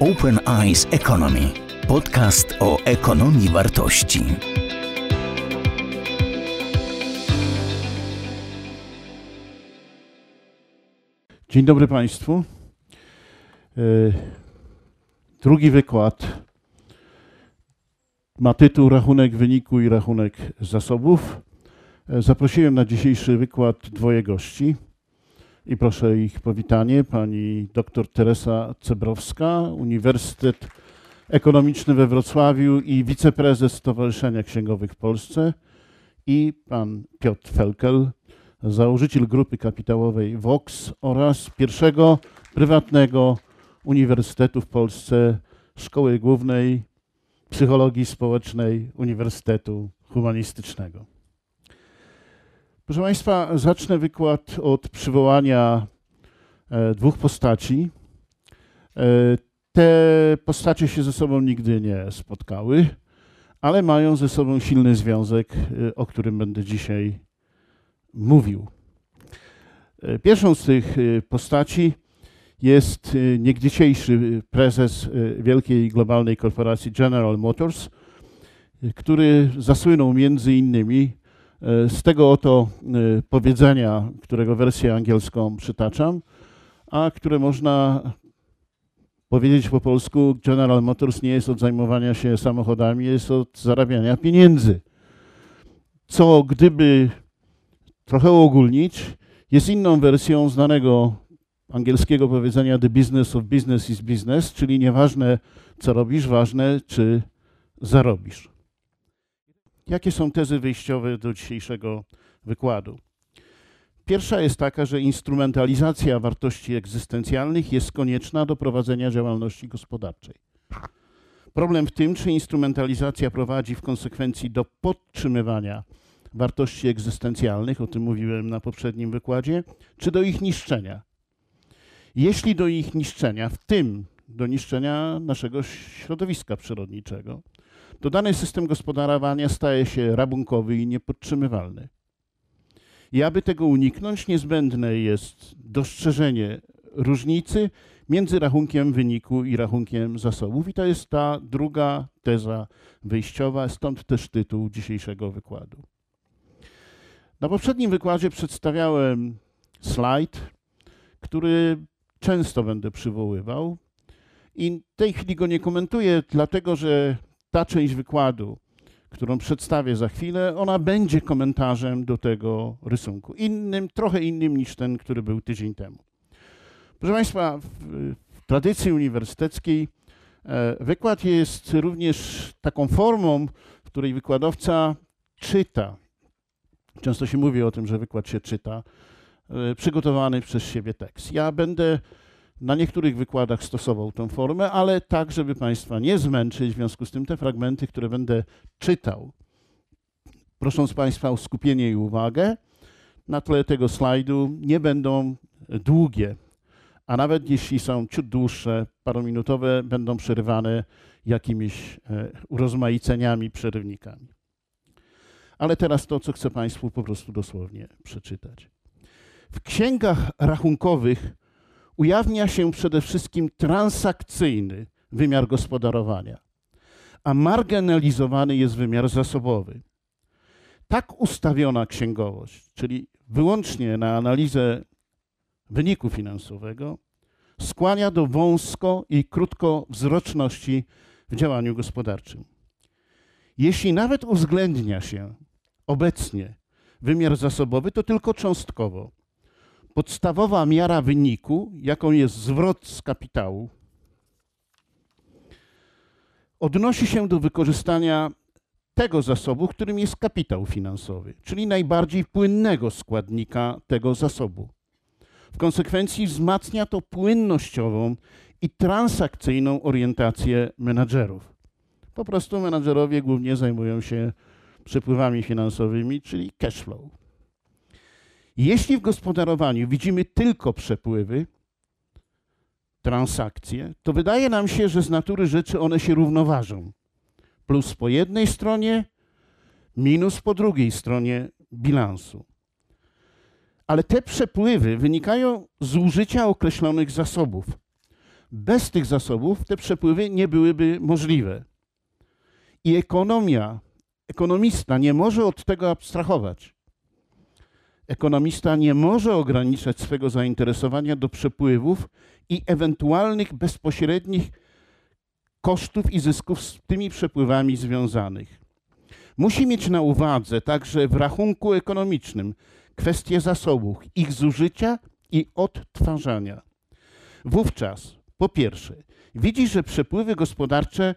Open Eyes Economy. Podcast o ekonomii wartości. Dzień dobry Państwu. E, drugi wykład ma tytuł Rachunek wyniku i rachunek zasobów. E, zaprosiłem na dzisiejszy wykład dwoje gości i proszę ich powitanie. Pani dr Teresa Cebrowska, Uniwersytet Ekonomiczny we Wrocławiu i wiceprezes Stowarzyszenia Księgowych w Polsce i pan Piotr Felkel, założyciel grupy kapitałowej Vox oraz pierwszego prywatnego uniwersytetu w Polsce, Szkoły Głównej Psychologii Społecznej Uniwersytetu Humanistycznego. Proszę Państwa, zacznę wykład od przywołania e, dwóch postaci. E, te postacie się ze sobą nigdy nie spotkały, ale mają ze sobą silny związek, e, o którym będę dzisiaj mówił. Pierwszą z tych postaci jest niegdysiejszy prezes wielkiej globalnej korporacji General Motors, który zasłynął między innymi z tego oto e, powiedzenia, którego wersję angielską przytaczam, a które można powiedzieć po polsku, General Motors nie jest od zajmowania się samochodami, jest od zarabiania pieniędzy. Co gdyby trochę uogólnić, jest inną wersją znanego angielskiego powiedzenia the business of business is business, czyli nieważne co robisz, ważne czy zarobisz. Jakie są tezy wyjściowe do dzisiejszego wykładu? Pierwsza jest taka, że instrumentalizacja wartości egzystencjalnych jest konieczna do prowadzenia działalności gospodarczej. Problem w tym, czy instrumentalizacja prowadzi w konsekwencji do podtrzymywania wartości egzystencjalnych, o tym mówiłem na poprzednim wykładzie, czy do ich niszczenia. Jeśli do ich niszczenia, w tym do niszczenia naszego środowiska przyrodniczego, to dany system gospodarowania staje się rabunkowy i niepodtrzymywalny. I aby tego uniknąć, niezbędne jest dostrzeżenie różnicy między rachunkiem wyniku i rachunkiem zasobów. I to jest ta druga teza wyjściowa, stąd też tytuł dzisiejszego wykładu. Na poprzednim wykładzie przedstawiałem slajd, który często będę przywoływał. I w tej chwili go nie komentuję, dlatego że ta część wykładu, którą przedstawię za chwilę, ona będzie komentarzem do tego rysunku. Innym, trochę innym niż ten, który był tydzień temu. Proszę Państwa, w, w tradycji uniwersyteckiej e, wykład jest również taką formą, w której wykładowca czyta. Często się mówi o tym, że wykład się czyta, e, przygotowany przez siebie tekst. Ja będę na niektórych wykładach stosował tę formę, ale tak, żeby Państwa nie zmęczyć, w związku z tym te fragmenty, które będę czytał, prosząc Państwa o skupienie i uwagę, na tle tego slajdu nie będą długie, a nawet jeśli są ciut dłuższe, parominutowe, będą przerywane jakimiś e, urozmaiceniami, przerywnikami. Ale teraz to, co chcę Państwu po prostu dosłownie przeczytać. W księgach rachunkowych ujawnia się przede wszystkim transakcyjny wymiar gospodarowania, a marginalizowany jest wymiar zasobowy. Tak ustawiona księgowość, czyli wyłącznie na analizę wyniku finansowego, skłania do wąsko i krótkowzroczności w działaniu gospodarczym. Jeśli nawet uwzględnia się obecnie wymiar zasobowy, to tylko cząstkowo podstawowa miara wyniku, jaką jest zwrot z kapitału, odnosi się do wykorzystania tego zasobu, którym jest kapitał finansowy, czyli najbardziej płynnego składnika tego zasobu. W konsekwencji wzmacnia to płynnościową i transakcyjną orientację menadżerów. Po prostu menadżerowie głównie zajmują się przepływami finansowymi, czyli cash flow. Jeśli w gospodarowaniu widzimy tylko przepływy, transakcje, to wydaje nam się, że z natury rzeczy one się równoważą. Plus po jednej stronie, minus po drugiej stronie bilansu. Ale te przepływy wynikają z użycia określonych zasobów. Bez tych zasobów te przepływy nie byłyby możliwe. I ekonomia, ekonomista nie może od tego abstrahować. Ekonomista nie może ograniczać swego zainteresowania do przepływów i ewentualnych bezpośrednich kosztów i zysków z tymi przepływami związanych. Musi mieć na uwadze także w rachunku ekonomicznym kwestie zasobów, ich zużycia i odtwarzania. Wówczas, po pierwsze, widzi, że przepływy gospodarcze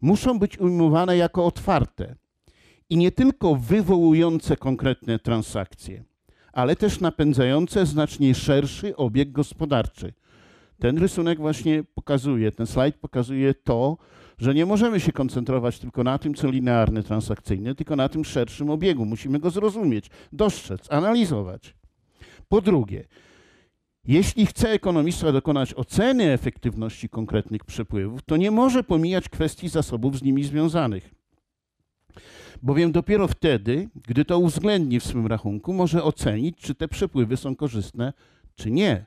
muszą być ujmowane jako otwarte i nie tylko wywołujące konkretne transakcje, ale też napędzające znacznie szerszy obieg gospodarczy. Ten rysunek właśnie pokazuje, ten slajd pokazuje to, że nie możemy się koncentrować tylko na tym, co linearne, transakcyjne, tylko na tym szerszym obiegu. Musimy go zrozumieć, dostrzec, analizować. Po drugie, jeśli chce ekonomista dokonać oceny efektywności konkretnych przepływów, to nie może pomijać kwestii zasobów z nimi związanych. Bowiem dopiero wtedy, gdy to uwzględni w swym rachunku, może ocenić, czy te przepływy są korzystne, czy nie.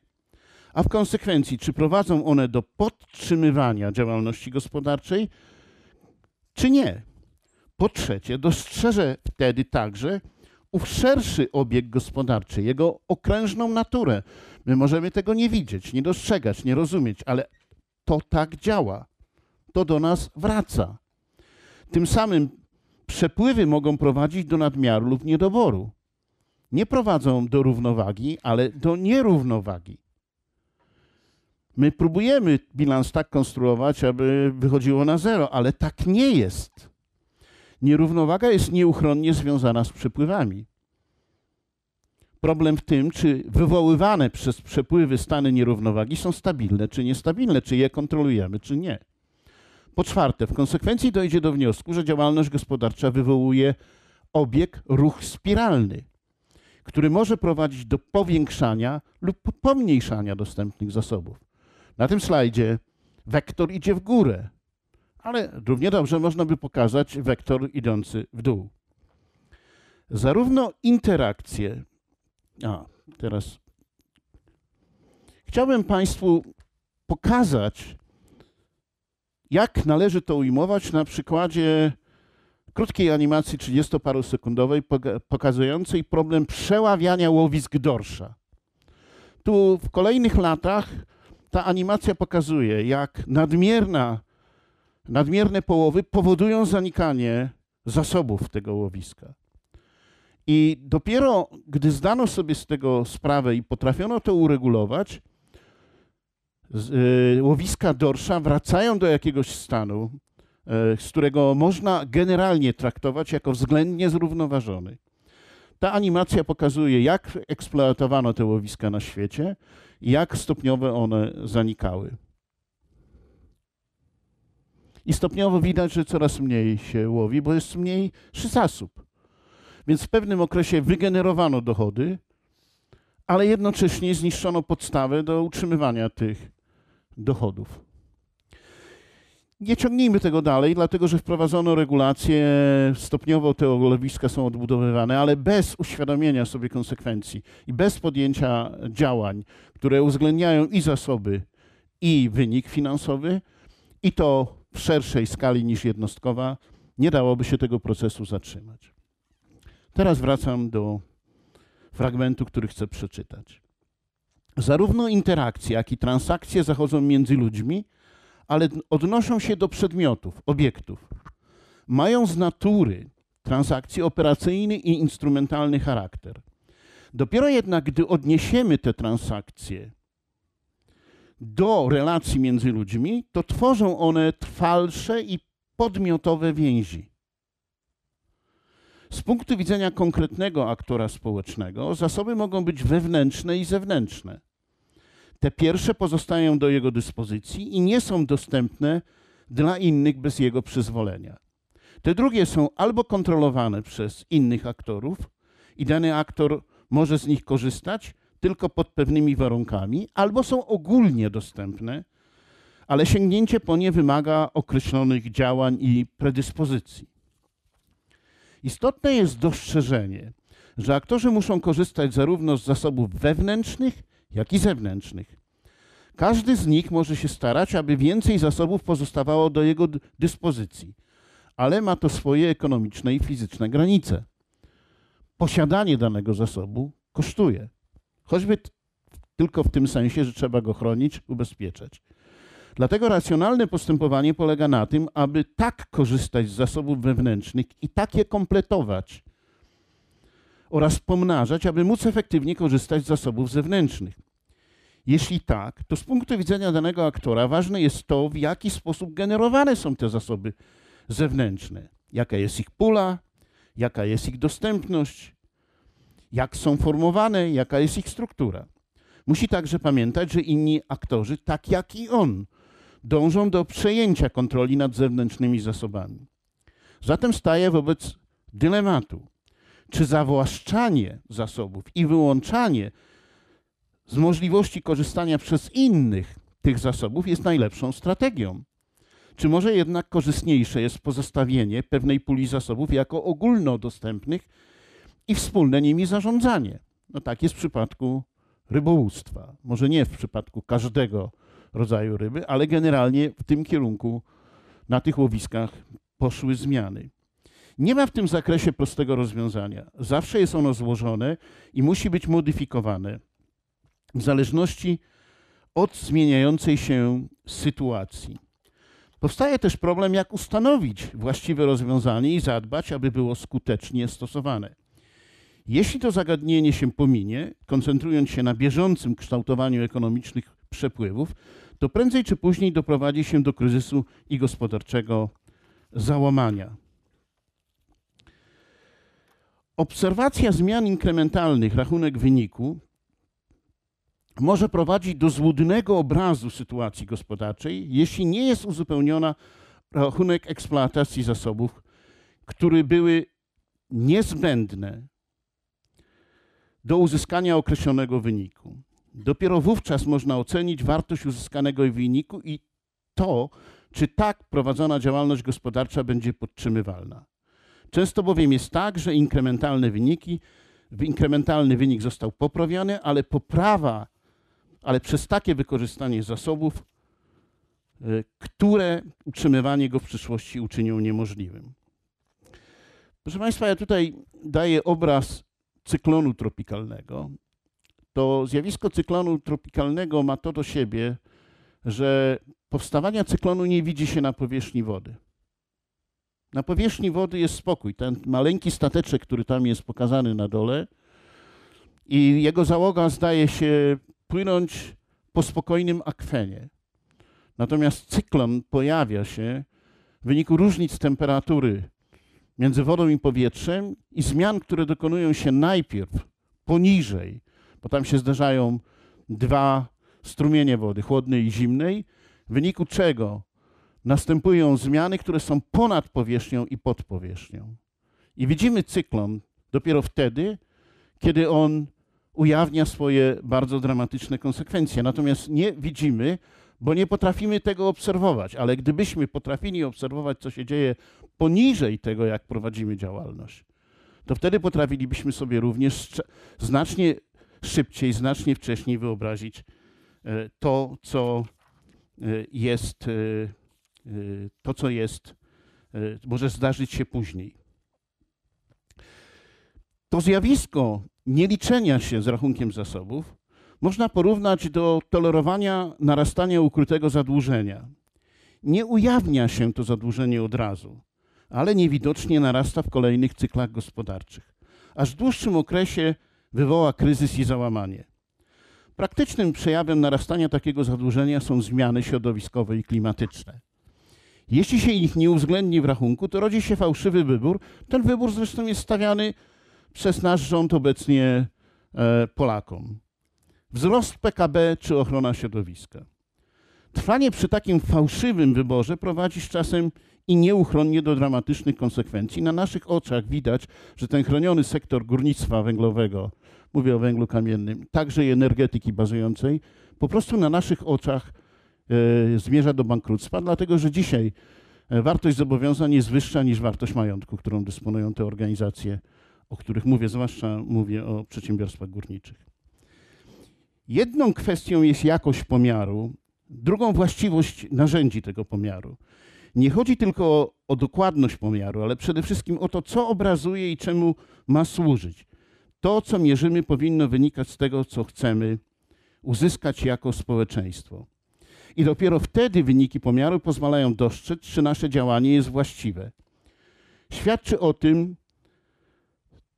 A w konsekwencji, czy prowadzą one do podtrzymywania działalności gospodarczej, czy nie. Po trzecie, dostrzeże wtedy także ów szerszy obieg gospodarczy, jego okrężną naturę. My możemy tego nie widzieć, nie dostrzegać, nie rozumieć, ale to tak działa. To do nas wraca. Tym samym przepływy mogą prowadzić do nadmiaru lub niedoboru. Nie prowadzą do równowagi, ale do nierównowagi. My próbujemy bilans tak konstruować, aby wychodziło na zero, ale tak nie jest. Nierównowaga jest nieuchronnie związana z przepływami. Problem w tym, czy wywoływane przez przepływy stany nierównowagi są stabilne czy niestabilne, czy je kontrolujemy, czy nie. Po czwarte, w konsekwencji dojdzie do wniosku, że działalność gospodarcza wywołuje obieg, ruch spiralny, który może prowadzić do powiększania lub pomniejszania dostępnych zasobów. Na tym slajdzie wektor idzie w górę, ale równie dobrze można by pokazać wektor idący w dół. Zarówno interakcje, a teraz chciałbym Państwu pokazać, jak należy to ujmować na przykładzie krótkiej animacji 30-parosekundowej pokazującej problem przeławiania łowisk dorsza. Tu w kolejnych latach ta animacja pokazuje, jak nadmierna, nadmierne połowy powodują zanikanie zasobów tego łowiska. I dopiero gdy zdano sobie z tego sprawę i potrafiono to uregulować, y, łowiska dorsza wracają do jakiegoś stanu, y, z którego można generalnie traktować jako względnie zrównoważony. Ta animacja pokazuje, jak eksploatowano te łowiska na świecie, jak stopniowo one zanikały. I stopniowo widać, że coraz mniej się łowi, bo jest mniej zasób. Więc w pewnym okresie wygenerowano dochody, ale jednocześnie zniszczono podstawę do utrzymywania tych dochodów. Nie ciągnijmy tego dalej, dlatego że wprowadzono regulacje, stopniowo te lowiska są odbudowywane, ale bez uświadomienia sobie konsekwencji i bez podjęcia działań, które uwzględniają i zasoby, i wynik finansowy, i to w szerszej skali niż jednostkowa, nie dałoby się tego procesu zatrzymać. Teraz wracam do fragmentu, który chcę przeczytać. Zarówno interakcje, jak i transakcje zachodzą między ludźmi, ale odnoszą się do przedmiotów, obiektów. Mają z natury transakcji operacyjny i instrumentalny charakter. Dopiero jednak, gdy odniesiemy te transakcje do relacji między ludźmi, to tworzą one trwalsze i podmiotowe więzi. Z punktu widzenia konkretnego aktora społecznego, zasoby mogą być wewnętrzne i zewnętrzne. Te pierwsze pozostają do jego dyspozycji i nie są dostępne dla innych bez jego przyzwolenia. Te drugie są albo kontrolowane przez innych aktorów i dany aktor może z nich korzystać tylko pod pewnymi warunkami, albo są ogólnie dostępne, ale sięgnięcie po nie wymaga określonych działań i predyspozycji. Istotne jest dostrzeżenie, że aktorzy muszą korzystać zarówno z zasobów wewnętrznych, jak i zewnętrznych. Każdy z nich może się starać, aby więcej zasobów pozostawało do jego dyspozycji, ale ma to swoje ekonomiczne i fizyczne granice. Posiadanie danego zasobu kosztuje, choćby tylko w tym sensie, że trzeba go chronić, ubezpieczać. Dlatego racjonalne postępowanie polega na tym, aby tak korzystać z zasobów wewnętrznych i tak je kompletować oraz pomnażać, aby móc efektywnie korzystać z zasobów zewnętrznych. Jeśli tak, to z punktu widzenia danego aktora ważne jest to, w jaki sposób generowane są te zasoby zewnętrzne. Jaka jest ich pula, jaka jest ich dostępność, jak są formowane, jaka jest ich struktura. Musi także pamiętać, że inni aktorzy, tak jak i on, dążą do przejęcia kontroli nad zewnętrznymi zasobami. Zatem staje wobec dylematu, czy zawłaszczanie zasobów i wyłączanie z możliwości korzystania przez innych tych zasobów jest najlepszą strategią. Czy może jednak korzystniejsze jest pozostawienie pewnej puli zasobów jako ogólnodostępnych i wspólne nimi zarządzanie? No tak jest w przypadku rybołówstwa. Może nie w przypadku każdego rodzaju ryby, ale generalnie w tym kierunku na tych łowiskach poszły zmiany. Nie ma w tym zakresie prostego rozwiązania. Zawsze jest ono złożone i musi być modyfikowane w zależności od zmieniającej się sytuacji. Powstaje też problem, jak ustanowić właściwe rozwiązanie i zadbać, aby było skutecznie stosowane. Jeśli to zagadnienie się pominie, koncentrując się na bieżącym kształtowaniu ekonomicznych przepływów, to prędzej czy później doprowadzi się do kryzysu i gospodarczego załamania. Obserwacja zmian inkrementalnych, rachunek wyniku, może prowadzić do złudnego obrazu sytuacji gospodarczej, jeśli nie jest uzupełniona rachunek eksploatacji zasobów, które były niezbędne do uzyskania określonego wyniku. Dopiero wówczas można ocenić wartość uzyskanego wyniku i to, czy tak prowadzona działalność gospodarcza będzie podtrzymywalna. Często bowiem jest tak, że inkrementalne wyniki, inkrementalny wynik został poprawiony, ale poprawa, ale przez takie wykorzystanie zasobów, y, które utrzymywanie go w przyszłości uczynią niemożliwym. Proszę Państwa, ja tutaj daję obraz cyklonu tropikalnego to zjawisko cyklonu tropikalnego ma to do siebie, że powstawania cyklonu nie widzi się na powierzchni wody. Na powierzchni wody jest spokój. Ten maleńki stateczek, który tam jest pokazany na dole, i jego załoga zdaje się płynąć po spokojnym akwenie. Natomiast cyklon pojawia się w wyniku różnic temperatury między wodą i powietrzem i zmian, które dokonują się najpierw poniżej bo tam się zdarzają dwa strumienie wody, chłodnej i zimnej, w wyniku czego następują zmiany, które są ponad powierzchnią i pod powierzchnią. I widzimy cyklon dopiero wtedy, kiedy on ujawnia swoje bardzo dramatyczne konsekwencje. Natomiast nie widzimy, bo nie potrafimy tego obserwować. Ale gdybyśmy potrafili obserwować, co się dzieje poniżej tego, jak prowadzimy działalność, to wtedy potrafilibyśmy sobie również znacznie szybciej, znacznie wcześniej wyobrazić e, to, co e, jest, e, to, co jest, może zdarzyć się później. To zjawisko nieliczenia się z rachunkiem zasobów można porównać do tolerowania narastania ukrytego zadłużenia. Nie ujawnia się to zadłużenie od razu, ale niewidocznie narasta w kolejnych cyklach gospodarczych. Aż w dłuższym okresie wywoła kryzys i załamanie. Praktycznym przejawem narastania takiego zadłużenia są zmiany środowiskowe i klimatyczne. Jeśli się ich nie uwzględni w rachunku, to rodzi się fałszywy wybór. Ten wybór zresztą jest stawiany przez nasz rząd obecnie e, Polakom. Wzrost PKB czy ochrona środowiska. Trwanie przy takim fałszywym wyborze prowadzi z czasem i nieuchronnie do dramatycznych konsekwencji. Na naszych oczach widać, że ten chroniony sektor górnictwa węglowego, mówię o węglu kamiennym, także i energetyki bazującej, po prostu na naszych oczach zmierza do bankructwa, dlatego że dzisiaj e, wartość zobowiązań jest wyższa niż wartość majątku, którą dysponują te organizacje, o których mówię, zwłaszcza mówię o przedsiębiorstwach górniczych. Jedną kwestią jest jakość pomiaru, drugą właściwość narzędzi tego pomiaru. Nie chodzi tylko o, o, dokładność pomiaru, ale przede wszystkim o to, co obrazuje i czemu ma służyć. To, co mierzymy, powinno wynikać z tego, co chcemy uzyskać jako społeczeństwo. I dopiero wtedy wyniki pomiaru pozwalają dostrzec, czy nasze działanie jest właściwe. Świadczy o tym,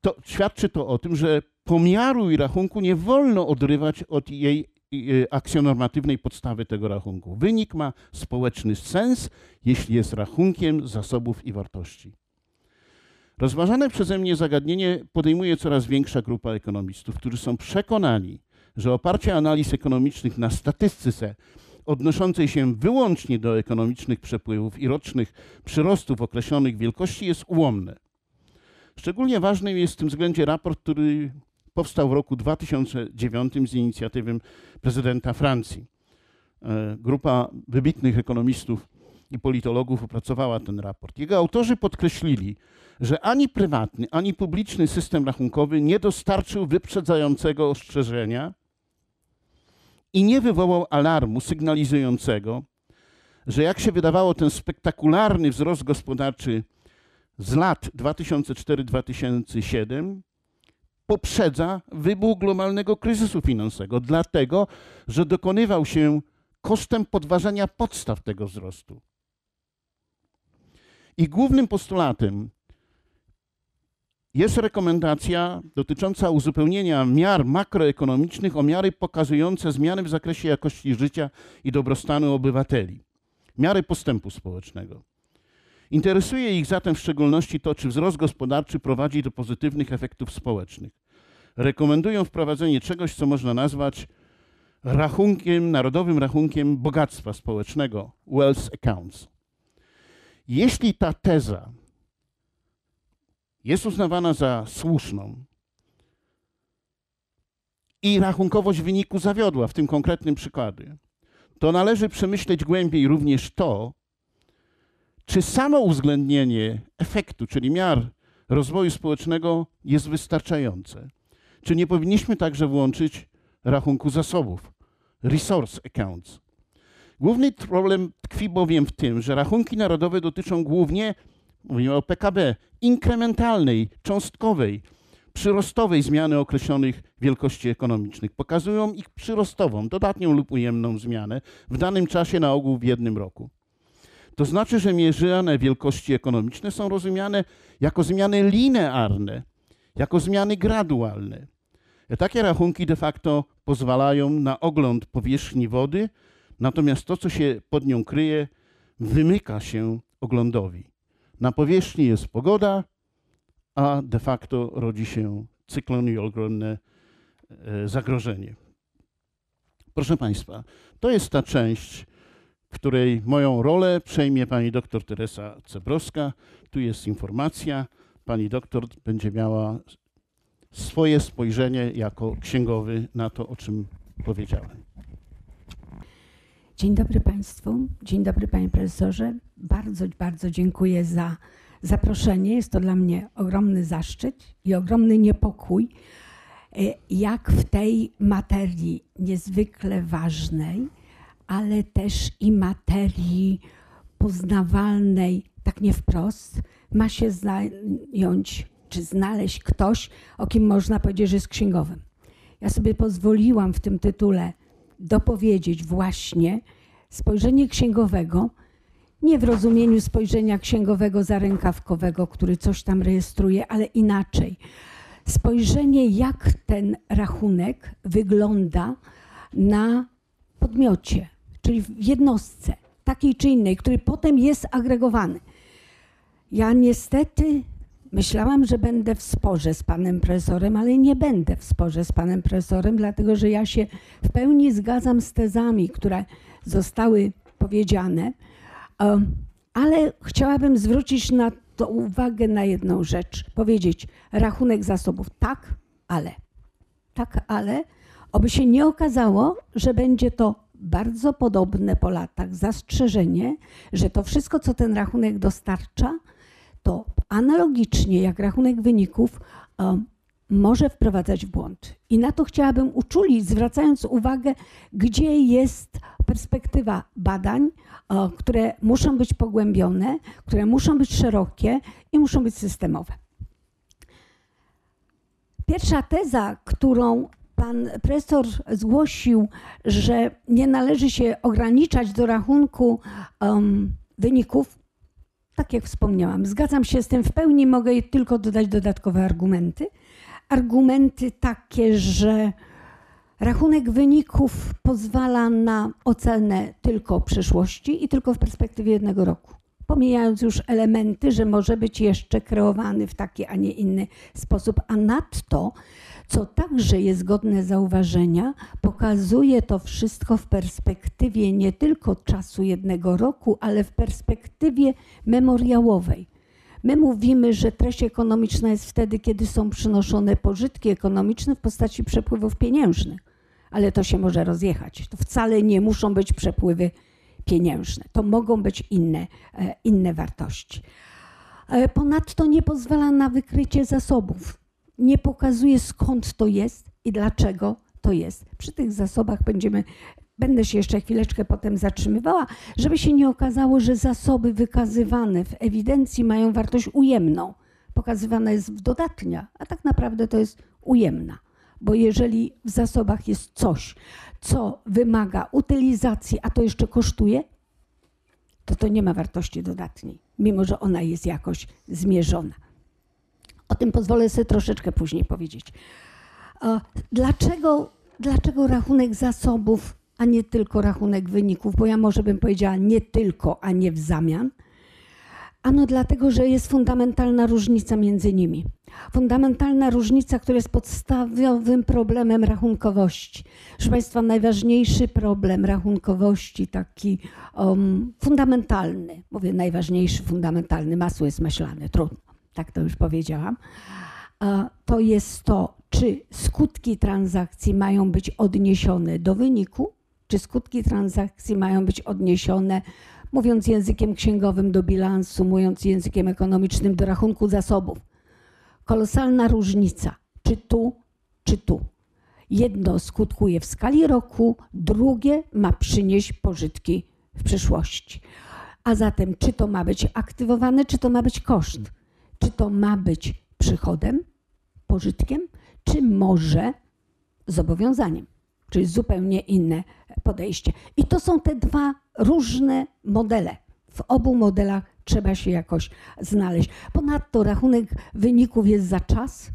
to, świadczy to o tym, że pomiaru i rachunku nie wolno odrywać od jej akcjonormatywnej podstawy tego rachunku. Wynik ma społeczny sens, jeśli jest rachunkiem zasobów i wartości. Rozważane przeze mnie zagadnienie podejmuje coraz większa grupa ekonomistów, którzy są przekonani, że oparcie analiz ekonomicznych na statystyce odnoszącej się wyłącznie do ekonomicznych przepływów i rocznych przyrostów określonych wielkości jest ułomne. Szczególnie ważny jest w tym względzie raport, który powstał w roku 2009 z inicjatywy prezydenta Francji. E, grupa wybitnych ekonomistów i politologów opracowała ten raport. Jego autorzy podkreślili, że ani prywatny, ani publiczny system rachunkowy nie dostarczył wyprzedzającego ostrzeżenia i nie wywołał alarmu sygnalizującego, że jak się wydawało, ten spektakularny wzrost gospodarczy z lat 2004-2007 poprzedza wybuch globalnego kryzysu finansowego, dlatego że dokonywał się kosztem podważenia podstaw tego wzrostu. I głównym postulatem jest rekomendacja dotycząca uzupełnienia miar makroekonomicznych o miary pokazujące zmiany w zakresie jakości życia i dobrostanu obywateli, miary postępu społecznego. Interesuje ich zatem w szczególności to, czy wzrost gospodarczy prowadzi do pozytywnych efektów społecznych. Rekomendują wprowadzenie czegoś, co można nazwać rachunkiem, narodowym rachunkiem bogactwa społecznego, Wealth Accounts. Jeśli ta teza jest uznawana za słuszną i rachunkowość wyniku zawiodła w tym konkretnym przykładzie, to należy przemyśleć głębiej również to, czy samo uwzględnienie efektu, czyli miar rozwoju społecznego jest wystarczające. Czy nie powinniśmy także włączyć rachunku zasobów, resource accounts. Główny problem tkwi bowiem w tym, że rachunki narodowe dotyczą głównie, mówimy o PKB, inkrementalnej, cząstkowej, przyrostowej zmiany określonych wielkości ekonomicznych. Pokazują ich przyrostową, dodatnią lub ujemną zmianę w danym czasie, na ogół w jednym roku. To znaczy, że mierzone wielkości ekonomiczne są rozumiane jako zmiany linearne, jako zmiany gradualne. Takie rachunki de facto pozwalają na ogląd powierzchni wody, natomiast to, co się pod nią kryje, wymyka się oglądowi. Na powierzchni jest pogoda, a de facto rodzi się cyklon i ogromne e, zagrożenie. Proszę Państwa, to jest ta część, której moją rolę przejmie pani doktor Teresa Cebrowska. Tu jest informacja. Pani doktor będzie miała swoje spojrzenie jako księgowy na to, o czym powiedziałem. Dzień dobry Państwu, dzień dobry Panie Profesorze. Bardzo, bardzo dziękuję za zaproszenie. Jest to dla mnie ogromny zaszczyt i ogromny niepokój, e, jak w tej materii niezwykle ważnej, ale też i materii poznawalnej, tak nie wprost, ma się zająć czy znaleźć ktoś, o kim można powiedzieć, że jest księgowym. Ja sobie pozwoliłam w tym tytule dopowiedzieć właśnie spojrzenie księgowego, nie w rozumieniu spojrzenia księgowego zarękawkowego, który coś tam rejestruje, ale inaczej. Spojrzenie, jak ten rachunek wygląda na podmiocie, czyli w jednostce, takiej czy innej, który potem jest agregowany. Ja niestety Myślałam, że będę w sporze z panem profesorem, ale nie będę w sporze z panem profesorem, dlatego że ja się w pełni zgadzam z tezami, które zostały powiedziane, ale chciałabym zwrócić na to uwagę na jedną rzecz. Powiedzieć, rachunek zasobów tak, ale. Tak, ale. Oby się nie okazało, że będzie to bardzo podobne po latach zastrzeżenie, że to wszystko, co ten rachunek dostarcza, to analogicznie jak rachunek wyników może wprowadzać w błąd. I na to chciałabym uczulić, zwracając uwagę, gdzie jest perspektywa badań, które muszą być pogłębione, które muszą być szerokie i muszą być systemowe. Pierwsza teza, którą pan profesor zgłosił, że nie należy się ograniczać do rachunku um, wyników, tak jak wspomniałam, zgadzam się z tym w pełni, mogę tylko dodać dodatkowe argumenty. Argumenty takie, że rachunek wyników pozwala na ocenę tylko przyszłości i tylko w perspektywie jednego roku. Pomijając już elementy, że może być jeszcze kreowany w taki, a nie inny sposób, a nadto co także jest godne zauważenia, pokazuje to wszystko w perspektywie nie tylko czasu jednego roku, ale w perspektywie memoriałowej. My mówimy, że treść ekonomiczna jest wtedy, kiedy są przynoszone pożytki ekonomiczne w postaci przepływów pieniężnych, ale to się może rozjechać. To wcale nie muszą być przepływy pieniężne, to mogą być inne, e, inne wartości. E, ponadto nie pozwala na wykrycie zasobów nie pokazuje skąd to jest i dlaczego to jest. Przy tych zasobach będziemy, będę się jeszcze chwileczkę potem zatrzymywała, żeby się nie okazało, że zasoby wykazywane w ewidencji mają wartość ujemną. Pokazywana jest w dodatnia, a tak naprawdę to jest ujemna. Bo jeżeli w zasobach jest coś, co wymaga utylizacji, a to jeszcze kosztuje, to to nie ma wartości dodatniej, mimo że ona jest jakoś zmierzona. O tym pozwolę sobie troszeczkę później powiedzieć. Dlaczego, dlaczego rachunek zasobów, a nie tylko rachunek wyników? Bo ja może bym powiedziała nie tylko, a nie w zamian. Ano dlatego, że jest fundamentalna różnica między nimi. Fundamentalna różnica, która jest podstawowym problemem rachunkowości. Proszę Państwa, najważniejszy problem rachunkowości, taki um, fundamentalny, mówię najważniejszy, fundamentalny, masło jest myślane, trudno tak to już powiedziałam, to jest to, czy skutki transakcji mają być odniesione do wyniku, czy skutki transakcji mają być odniesione, mówiąc językiem księgowym, do bilansu, mówiąc językiem ekonomicznym, do rachunku zasobów. Kolosalna różnica, czy tu, czy tu. Jedno skutkuje w skali roku, drugie ma przynieść pożytki w przyszłości. A zatem, czy to ma być aktywowane, czy to ma być koszt czy to ma być przychodem, pożytkiem, czy może zobowiązaniem, czyli zupełnie inne podejście. I to są te dwa różne modele. W obu modelach trzeba się jakoś znaleźć. Ponadto rachunek wyników jest za czas,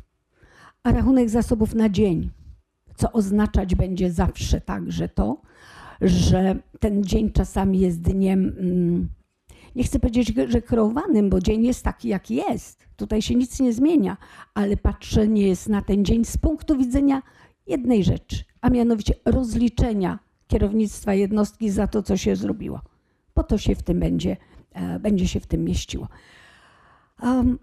a rachunek zasobów na dzień, co oznaczać będzie zawsze także to, że ten dzień czasami jest dniem. Nie chcę powiedzieć, że kreowanym, bo dzień jest taki, jaki jest. Tutaj się nic nie zmienia, ale patrzenie jest na ten dzień z punktu widzenia jednej rzeczy, a mianowicie rozliczenia kierownictwa jednostki za to, co się zrobiło. Po to się w tym będzie, e, będzie się w tym mieściło.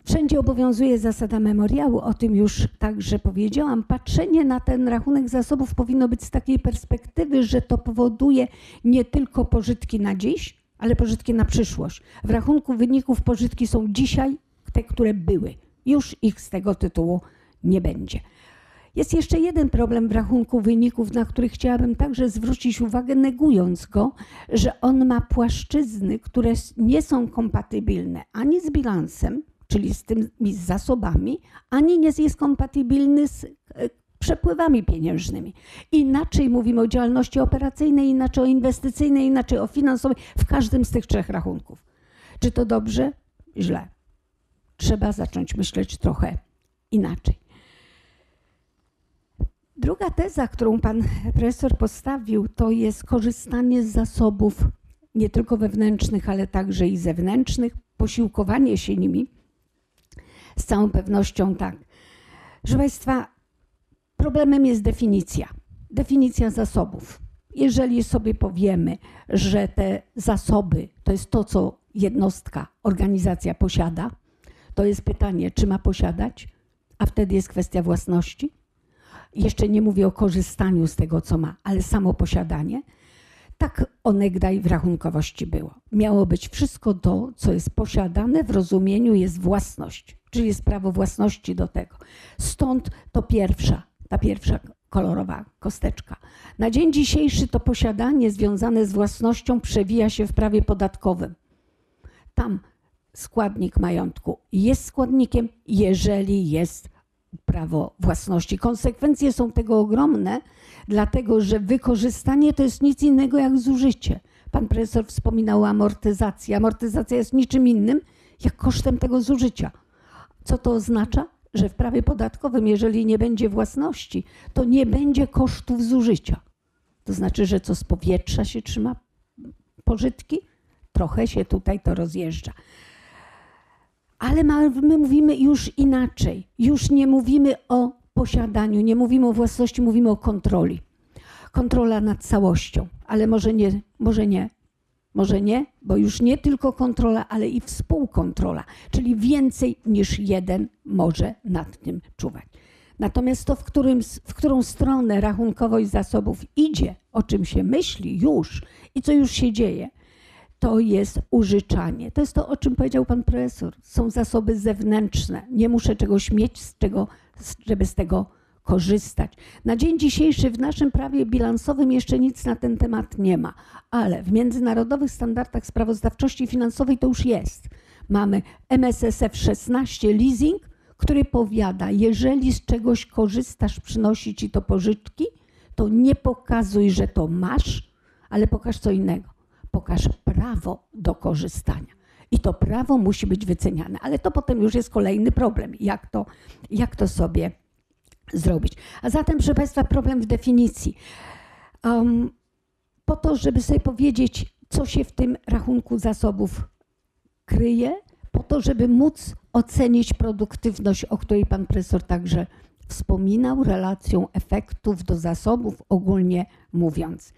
Wszędzie obowiązuje zasada memoriału, o tym już także powiedziałam. Patrzenie na ten rachunek zasobów powinno być z takiej perspektywy, że to powoduje nie tylko pożytki na dziś, ale pożytki na przyszłość. W rachunku wyników pożytki są dzisiaj te, które były. Już ich z tego tytułu nie będzie. Jest jeszcze jeden problem w rachunku wyników, na który chciałabym także zwrócić uwagę, negując go, że on ma płaszczyzny, które nie są kompatybilne ani z bilansem, czyli z tymi zasobami, ani nie jest kompatybilny z e, przepływami pieniężnymi. Inaczej mówimy o działalności operacyjnej, inaczej o inwestycyjnej, inaczej o finansowej, w każdym z tych trzech rachunków. Czy to dobrze? Źle. Trzeba zacząć myśleć trochę inaczej. Druga teza, którą pan profesor postawił, to jest korzystanie z zasobów nie tylko wewnętrznych, ale także i zewnętrznych, posiłkowanie się nimi. Z całą pewnością tak. Proszę Państwa, Problemem jest definicja. Definicja zasobów. Jeżeli sobie powiemy, że te zasoby to jest to, co jednostka, organizacja posiada, to jest pytanie, czy ma posiadać, a wtedy jest kwestia własności. Jeszcze nie mówię o korzystaniu z tego, co ma, ale samo posiadanie. Tak onegdaj w rachunkowości było. Miało być wszystko to, co jest posiadane w rozumieniu jest własność. czyli jest prawo własności do tego. Stąd to pierwsza, ta pierwsza kolorowa kosteczka. Na dzień dzisiejszy to posiadanie związane z własnością przewija się w prawie podatkowym. Tam składnik majątku jest składnikiem, jeżeli jest prawo własności. Konsekwencje są tego ogromne, dlatego że wykorzystanie to jest nic innego jak zużycie. Pan profesor wspominał o amortyzacji. Amortyzacja jest niczym innym jak kosztem tego zużycia. Co to oznacza? Że w prawie podatkowym, jeżeli nie będzie własności, to nie będzie kosztów zużycia. To znaczy, że co z powietrza się trzyma pożytki, trochę się tutaj to rozjeżdża. Ale my mówimy już inaczej. Już nie mówimy o posiadaniu, nie mówimy o własności, mówimy o kontroli. Kontrola nad całością, ale może nie, może nie. Może nie, bo już nie tylko kontrola, ale i współkontrola, czyli więcej niż jeden może nad tym czuwać. Natomiast to, w, którym, w którą stronę rachunkowość zasobów idzie, o czym się myśli już i co już się dzieje, to jest użyczanie. To jest to, o czym powiedział pan profesor. Są zasoby zewnętrzne. Nie muszę czegoś mieć, z czego, żeby z tego korzystać. Na dzień dzisiejszy w naszym prawie bilansowym jeszcze nic na ten temat nie ma, ale w międzynarodowych standardach sprawozdawczości finansowej to już jest. Mamy MSSF 16 leasing, który powiada, jeżeli z czegoś korzystasz, przynosi ci to pożyczki, to nie pokazuj, że to masz, ale pokaż co innego pokaż prawo do korzystania. I to prawo musi być wyceniane, ale to potem już jest kolejny problem, jak to, jak to sobie zrobić. A zatem, proszę Państwa, problem w definicji. Um, po to, żeby sobie powiedzieć, co się w tym rachunku zasobów kryje, po to, żeby móc ocenić produktywność, o której Pan Profesor także wspominał, relacją efektów do zasobów, ogólnie mówiąc.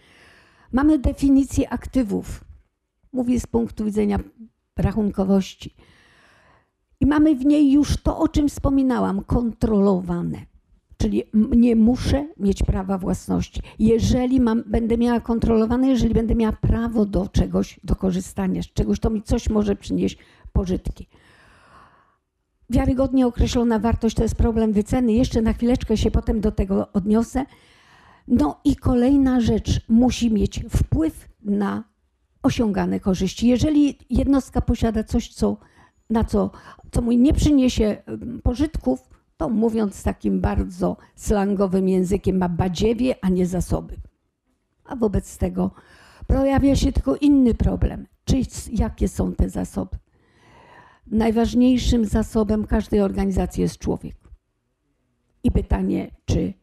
Mamy definicję aktywów. Mówię z punktu widzenia rachunkowości. I mamy w niej już to, o czym wspominałam, kontrolowane. Czyli nie muszę mieć prawa własności. Jeżeli mam, będę miała kontrolowane, jeżeli będę miała prawo do czegoś, do korzystania z czegoś, to mi coś może przynieść pożytki. Wiarygodnie określona wartość to jest problem wyceny. Jeszcze na chwileczkę się potem do tego odniosę. No i kolejna rzecz musi mieć wpływ na osiągane korzyści. Jeżeli jednostka posiada coś, co, na co, co mu nie przyniesie pożytków, to mówiąc takim bardzo slangowym językiem, ma badziewie, a nie zasoby. A wobec tego pojawia się tylko inny problem. Czy, jakie są te zasoby? Najważniejszym zasobem każdej organizacji jest człowiek. I pytanie, czy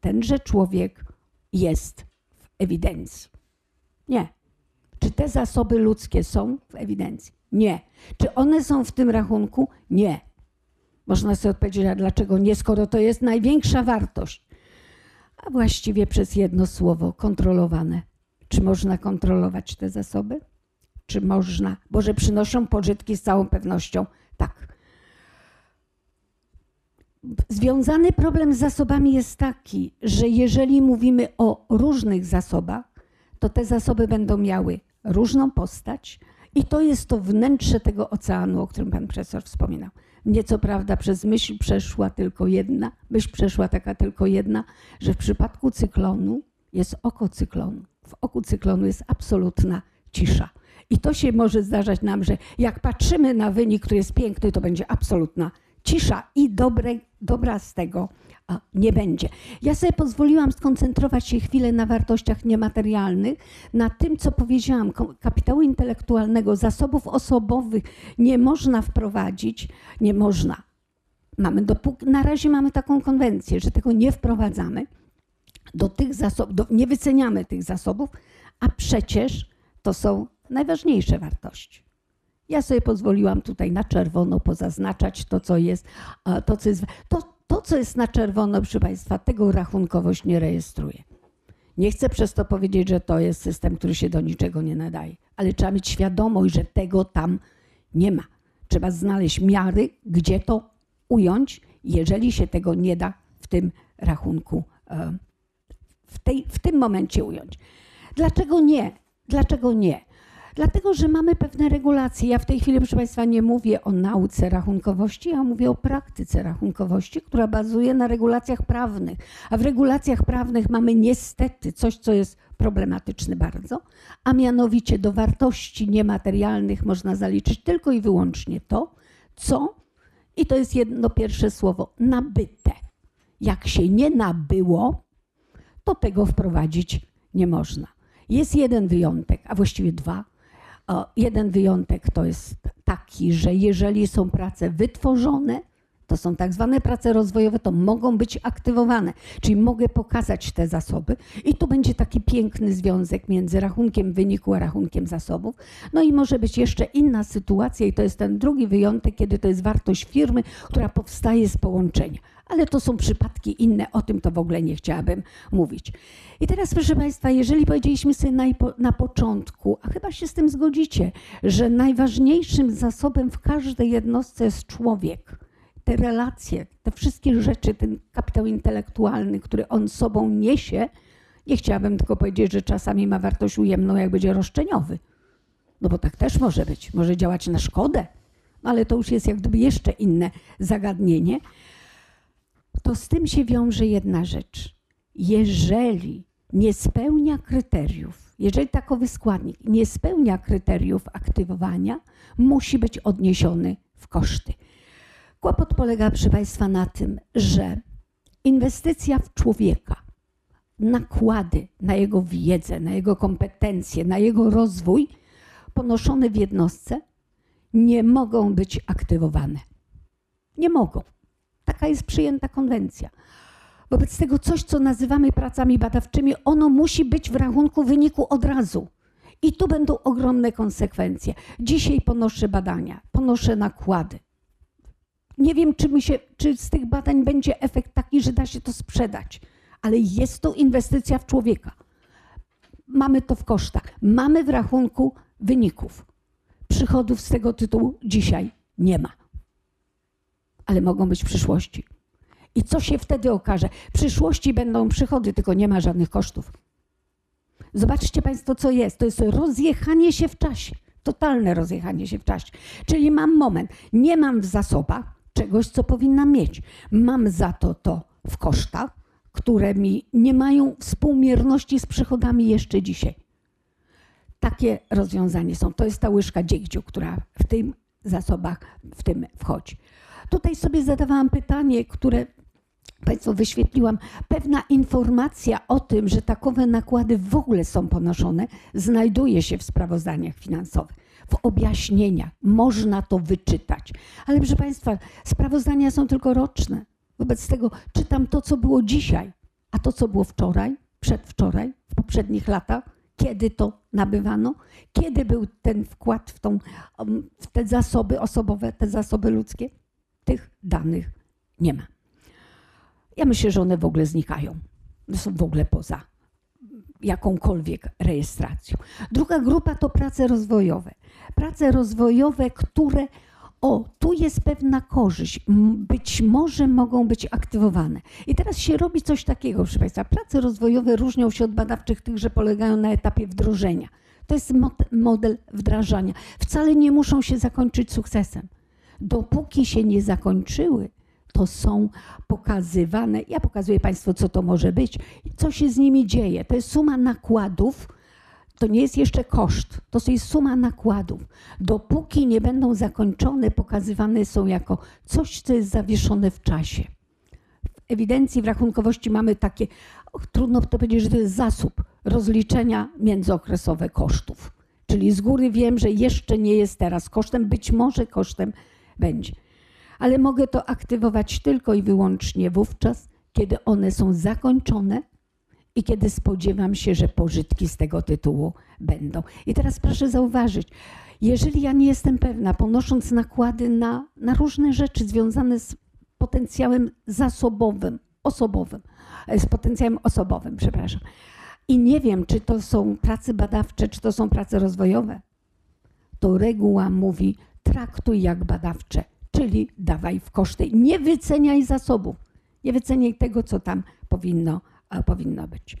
tenże człowiek jest w ewidencji. Nie. Czy te zasoby ludzkie są w ewidencji? Nie. Czy one są w tym rachunku? Nie. Można sobie odpowiedzieć, a dlaczego nie, skoro to jest największa wartość? A właściwie przez jedno słowo kontrolowane. Czy można kontrolować te zasoby? Czy można? Bo że przynoszą pożytki z całą pewnością tak. Związany problem z zasobami jest taki, że jeżeli mówimy o różnych zasobach, to te zasoby będą miały różną postać i to jest to wnętrze tego oceanu, o którym pan profesor wspominał. Mnie co prawda przez myśl przeszła tylko jedna, myśl przeszła taka tylko jedna, że w przypadku cyklonu jest oko cyklonu. W oku cyklonu jest absolutna cisza. I to się może zdarzać nam, że jak patrzymy na wynik, który jest piękny, to będzie absolutna cisza i dobre, dobra z tego nie będzie. Ja sobie pozwoliłam skoncentrować się chwilę na wartościach niematerialnych, na tym, co powiedziałam, kapitału intelektualnego, zasobów osobowych nie można wprowadzić, nie można. Mamy dopóki, na razie mamy taką konwencję, że tego nie wprowadzamy, do tych zasobów, do, nie wyceniamy tych zasobów, a przecież to są najważniejsze wartości. Ja sobie pozwoliłam tutaj na czerwono pozaznaczać to, co jest, to, co jest, to, to, co jest na czerwono, proszę Państwa, tego rachunkowość nie rejestruje. Nie chcę przez to powiedzieć, że to jest system, który się do niczego nie nadaje, ale trzeba mieć świadomość, że tego tam nie ma. Trzeba znaleźć miary, gdzie to ująć, jeżeli się tego nie da w tym rachunku, e, w, tej, w tym momencie ująć. Dlaczego nie? Dlaczego nie? Dlatego, że mamy pewne regulacje. Ja w tej chwili, proszę Państwa, nie mówię o nauce rachunkowości, ja mówię o praktyce rachunkowości, która bazuje na regulacjach prawnych. A w regulacjach prawnych mamy niestety coś, co jest problematyczne bardzo, a mianowicie do wartości niematerialnych można zaliczyć tylko i wyłącznie to, co, i to jest jedno pierwsze słowo, nabyte. Jak się nie nabyło, to tego wprowadzić nie można. Jest jeden wyjątek, a właściwie dwa. O, jeden wyjątek to jest taki, że jeżeli są prace wytworzone, to są tak zwane prace rozwojowe, to mogą być aktywowane, czyli mogę pokazać te zasoby i tu będzie taki piękny związek między rachunkiem wyniku a rachunkiem zasobów. No i może być jeszcze inna sytuacja i to jest ten drugi wyjątek, kiedy to jest wartość firmy, która powstaje z połączenia. Ale to są przypadki inne, o tym to w ogóle nie chciałabym mówić. I teraz, proszę Państwa, jeżeli powiedzieliśmy sobie na, na początku, a chyba się z tym zgodzicie, że najważniejszym zasobem w każdej jednostce jest człowiek, te relacje, te wszystkie rzeczy, ten kapitał intelektualny, który on sobą niesie, nie chciałabym tylko powiedzieć, że czasami ma wartość ujemną, jak będzie roszczeniowy. No bo tak też może być. Może działać na szkodę, no ale to już jest jak gdyby jeszcze inne zagadnienie. To z tym się wiąże jedna rzecz. Jeżeli nie spełnia kryteriów, jeżeli takowy składnik nie spełnia kryteriów aktywowania, musi być odniesiony w koszty. Kłopot polega, proszę Państwa, na tym, że inwestycja w człowieka, nakłady na jego wiedzę, na jego kompetencje, na jego rozwój ponoszone w jednostce nie mogą być aktywowane. Nie mogą. Taka jest przyjęta konwencja. Wobec tego coś, co nazywamy pracami badawczymi, ono musi być w rachunku wyniku od razu. I tu będą ogromne konsekwencje. Dzisiaj ponoszę badania, ponoszę nakłady. Nie wiem, czy, mi się, czy z tych badań będzie efekt taki, że da się to sprzedać, ale jest to inwestycja w człowieka. Mamy to w kosztach, mamy w rachunku wyników. Przychodów z tego tytułu dzisiaj nie ma, ale mogą być w przyszłości. I co się wtedy okaże? W przyszłości będą przychody, tylko nie ma żadnych kosztów. Zobaczcie Państwo, co jest. To jest rozjechanie się w czasie. Totalne rozjechanie się w czasie. Czyli mam moment, nie mam w zasobach, czegoś, co powinnam mieć. Mam za to to w kosztach, które mi nie mają współmierności z przychodami jeszcze dzisiaj. Takie rozwiązanie są. To jest ta łyżka dziegciu, która w tym zasobach w tym wchodzi. Tutaj sobie zadawałam pytanie, które Państwu wyświetliłam. Pewna informacja o tym, że takowe nakłady w ogóle są ponoszone, znajduje się w sprawozdaniach finansowych w objaśnieniach. Można to wyczytać. Ale proszę Państwa, sprawozdania są tylko roczne. Wobec tego czytam to, co było dzisiaj, a to, co było wczoraj, przedwczoraj, w poprzednich latach, kiedy to nabywano, kiedy był ten wkład w, tą, w te zasoby osobowe, te zasoby ludzkie. Tych danych nie ma. Ja myślę, że one w ogóle znikają. Są w ogóle poza jakąkolwiek rejestracją. Druga grupa to prace rozwojowe. Prace rozwojowe, które o, tu jest pewna korzyść, być może mogą być aktywowane. I teraz się robi coś takiego, proszę Państwa. Prace rozwojowe różnią się od badawczych tych, że polegają na etapie wdrożenia. To jest model wdrażania. Wcale nie muszą się zakończyć sukcesem. Dopóki się nie zakończyły, to są pokazywane. Ja pokazuję Państwu, co to może być, co się z nimi dzieje. To jest suma nakładów, to nie jest jeszcze koszt, to jest suma nakładów. Dopóki nie będą zakończone, pokazywane są jako coś, co jest zawieszone w czasie. W ewidencji, w rachunkowości mamy takie, och, trudno to powiedzieć, że to jest zasób rozliczenia międzyokresowe kosztów. Czyli z góry wiem, że jeszcze nie jest teraz kosztem, być może kosztem będzie ale mogę to aktywować tylko i wyłącznie wówczas, kiedy one są zakończone i kiedy spodziewam się, że pożytki z tego tytułu będą. I teraz proszę zauważyć, jeżeli ja nie jestem pewna, ponosząc nakłady na, na różne rzeczy związane z potencjałem zasobowym, osobowym, z potencjałem osobowym, przepraszam, i nie wiem, czy to są prace badawcze, czy to są prace rozwojowe, to reguła mówi, traktuj jak badawcze czyli dawaj w koszty. Nie wyceniaj zasobów, nie wyceniaj tego, co tam powinno, powinno być.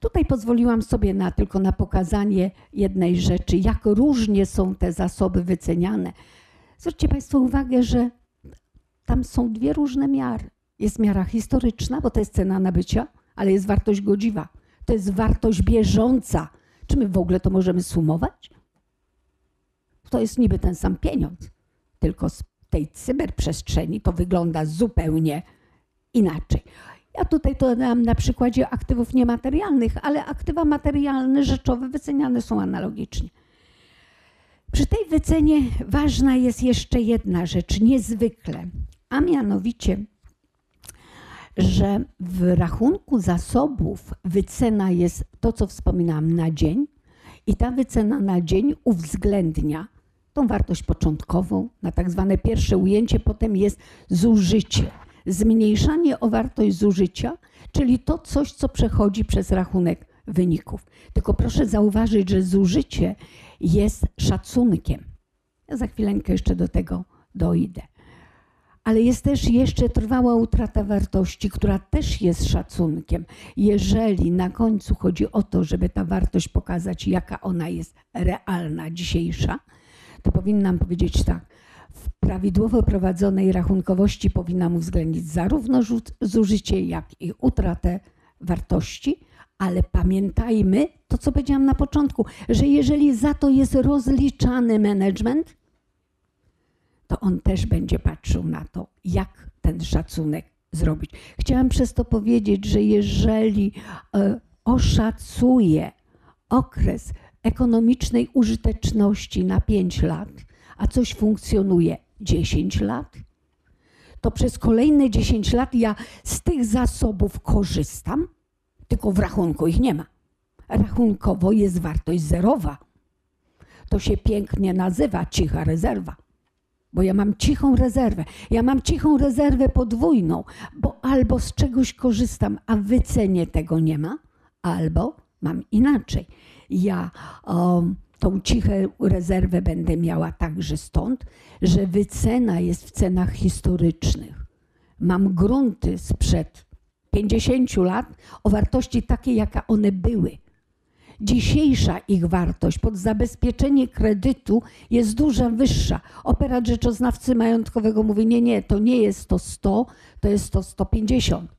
Tutaj pozwoliłam sobie na, tylko na pokazanie jednej rzeczy, jak różnie są te zasoby wyceniane. Zwróćcie Państwo uwagę, że tam są dwie różne miary. Jest miara historyczna, bo to jest cena nabycia, ale jest wartość godziwa. To jest wartość bieżąca. Czy my w ogóle to możemy sumować? To jest niby ten sam pieniądz, tylko z tej cyberprzestrzeni to wygląda zupełnie inaczej. Ja tutaj to dam na przykładzie aktywów niematerialnych, ale aktywa materialne, rzeczowe wyceniane są analogicznie. Przy tej wycenie ważna jest jeszcze jedna rzecz, niezwykle, a mianowicie, że w rachunku zasobów wycena jest to, co wspominałam, na dzień, i ta wycena na dzień uwzględnia tą wartość początkową na tak zwane pierwsze ujęcie, potem jest zużycie. Zmniejszanie o wartość zużycia, czyli to coś, co przechodzi przez rachunek wyników. Tylko proszę zauważyć, że zużycie jest szacunkiem. Ja za chwileńkę jeszcze do tego dojdę. Ale jest też jeszcze trwała utrata wartości, która też jest szacunkiem. Jeżeli na końcu chodzi o to, żeby ta wartość pokazać, jaka ona jest realna, dzisiejsza, to powinnam powiedzieć tak. W prawidłowo prowadzonej rachunkowości powinnam uwzględnić zarówno zużycie, jak i utratę wartości, ale pamiętajmy to, co powiedziałam na początku, że jeżeli za to jest rozliczany management, to on też będzie patrzył na to, jak ten szacunek zrobić. Chciałam przez to powiedzieć, że jeżeli e, oszacuje okres ekonomicznej użyteczności na 5 lat, a coś funkcjonuje 10 lat, to przez kolejne 10 lat ja z tych zasobów korzystam, tylko w rachunku ich nie ma. Rachunkowo jest wartość zerowa. To się pięknie nazywa cicha rezerwa. Bo ja mam cichą rezerwę. Ja mam cichą rezerwę podwójną, bo albo z czegoś korzystam, a wycenie tego nie ma, albo mam inaczej ja um, tą cichą rezerwę będę miała także stąd, że wycena jest w cenach historycznych. Mam grunty sprzed 50 lat o wartości takiej, jaka one były. Dzisiejsza ich wartość pod zabezpieczenie kredytu jest duża wyższa. Operat rzeczoznawcy majątkowego mówi: Nie, nie, to nie jest to 100, to jest to 150.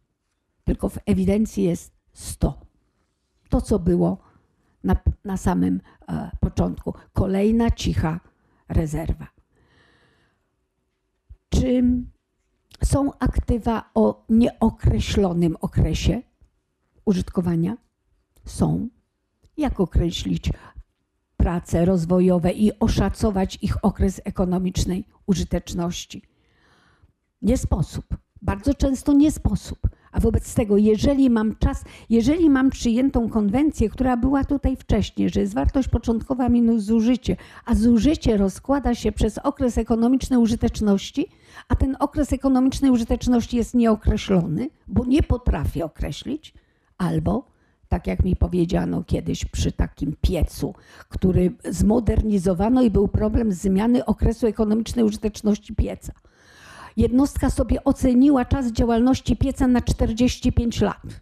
Tylko w ewidencji jest 100. To, co było na, na samym e, początku. Kolejna cicha rezerwa. Czy są aktywa o nieokreślonym okresie użytkowania? Są. Jak określić prace rozwojowe i oszacować ich okres ekonomicznej użyteczności? Nie sposób. Bardzo często nie sposób. A wobec tego, jeżeli mam czas, jeżeli mam przyjętą konwencję, która była tutaj wcześniej, że jest wartość początkowa minus zużycie, a zużycie rozkłada się przez okres ekonomicznej użyteczności, a ten okres ekonomicznej użyteczności jest nieokreślony, bo nie potrafię określić, albo tak jak mi powiedziano kiedyś przy takim piecu, który zmodernizowano i był problem zmiany okresu ekonomicznej użyteczności pieca jednostka sobie oceniła czas działalności pieca na 45 lat.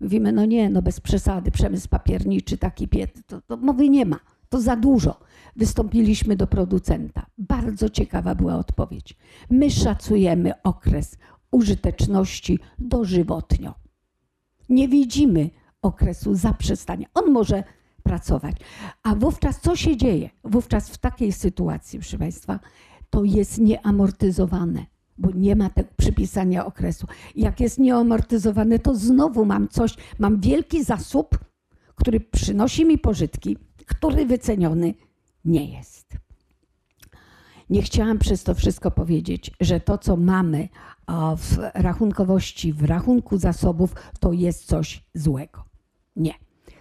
Mówimy, no nie, no bez przesady, przemysł papierniczy, taki piec, to, to mowy nie ma, to za dużo. Wystąpiliśmy do producenta. Bardzo ciekawa była odpowiedź. My szacujemy okres użyteczności dożywotnio. Nie widzimy okresu zaprzestania. On może pracować. A wówczas co się dzieje? Wówczas w takiej sytuacji, proszę Państwa, to jest nieamortyzowane bo nie ma tego przypisania okresu. Jak jest nieamortyzowane, to znowu mam coś, mam wielki zasób, który przynosi mi pożytki, który wyceniony nie jest. Nie chciałam przez to wszystko powiedzieć, że to, co mamy w rachunkowości, w rachunku zasobów, to jest coś złego. Nie.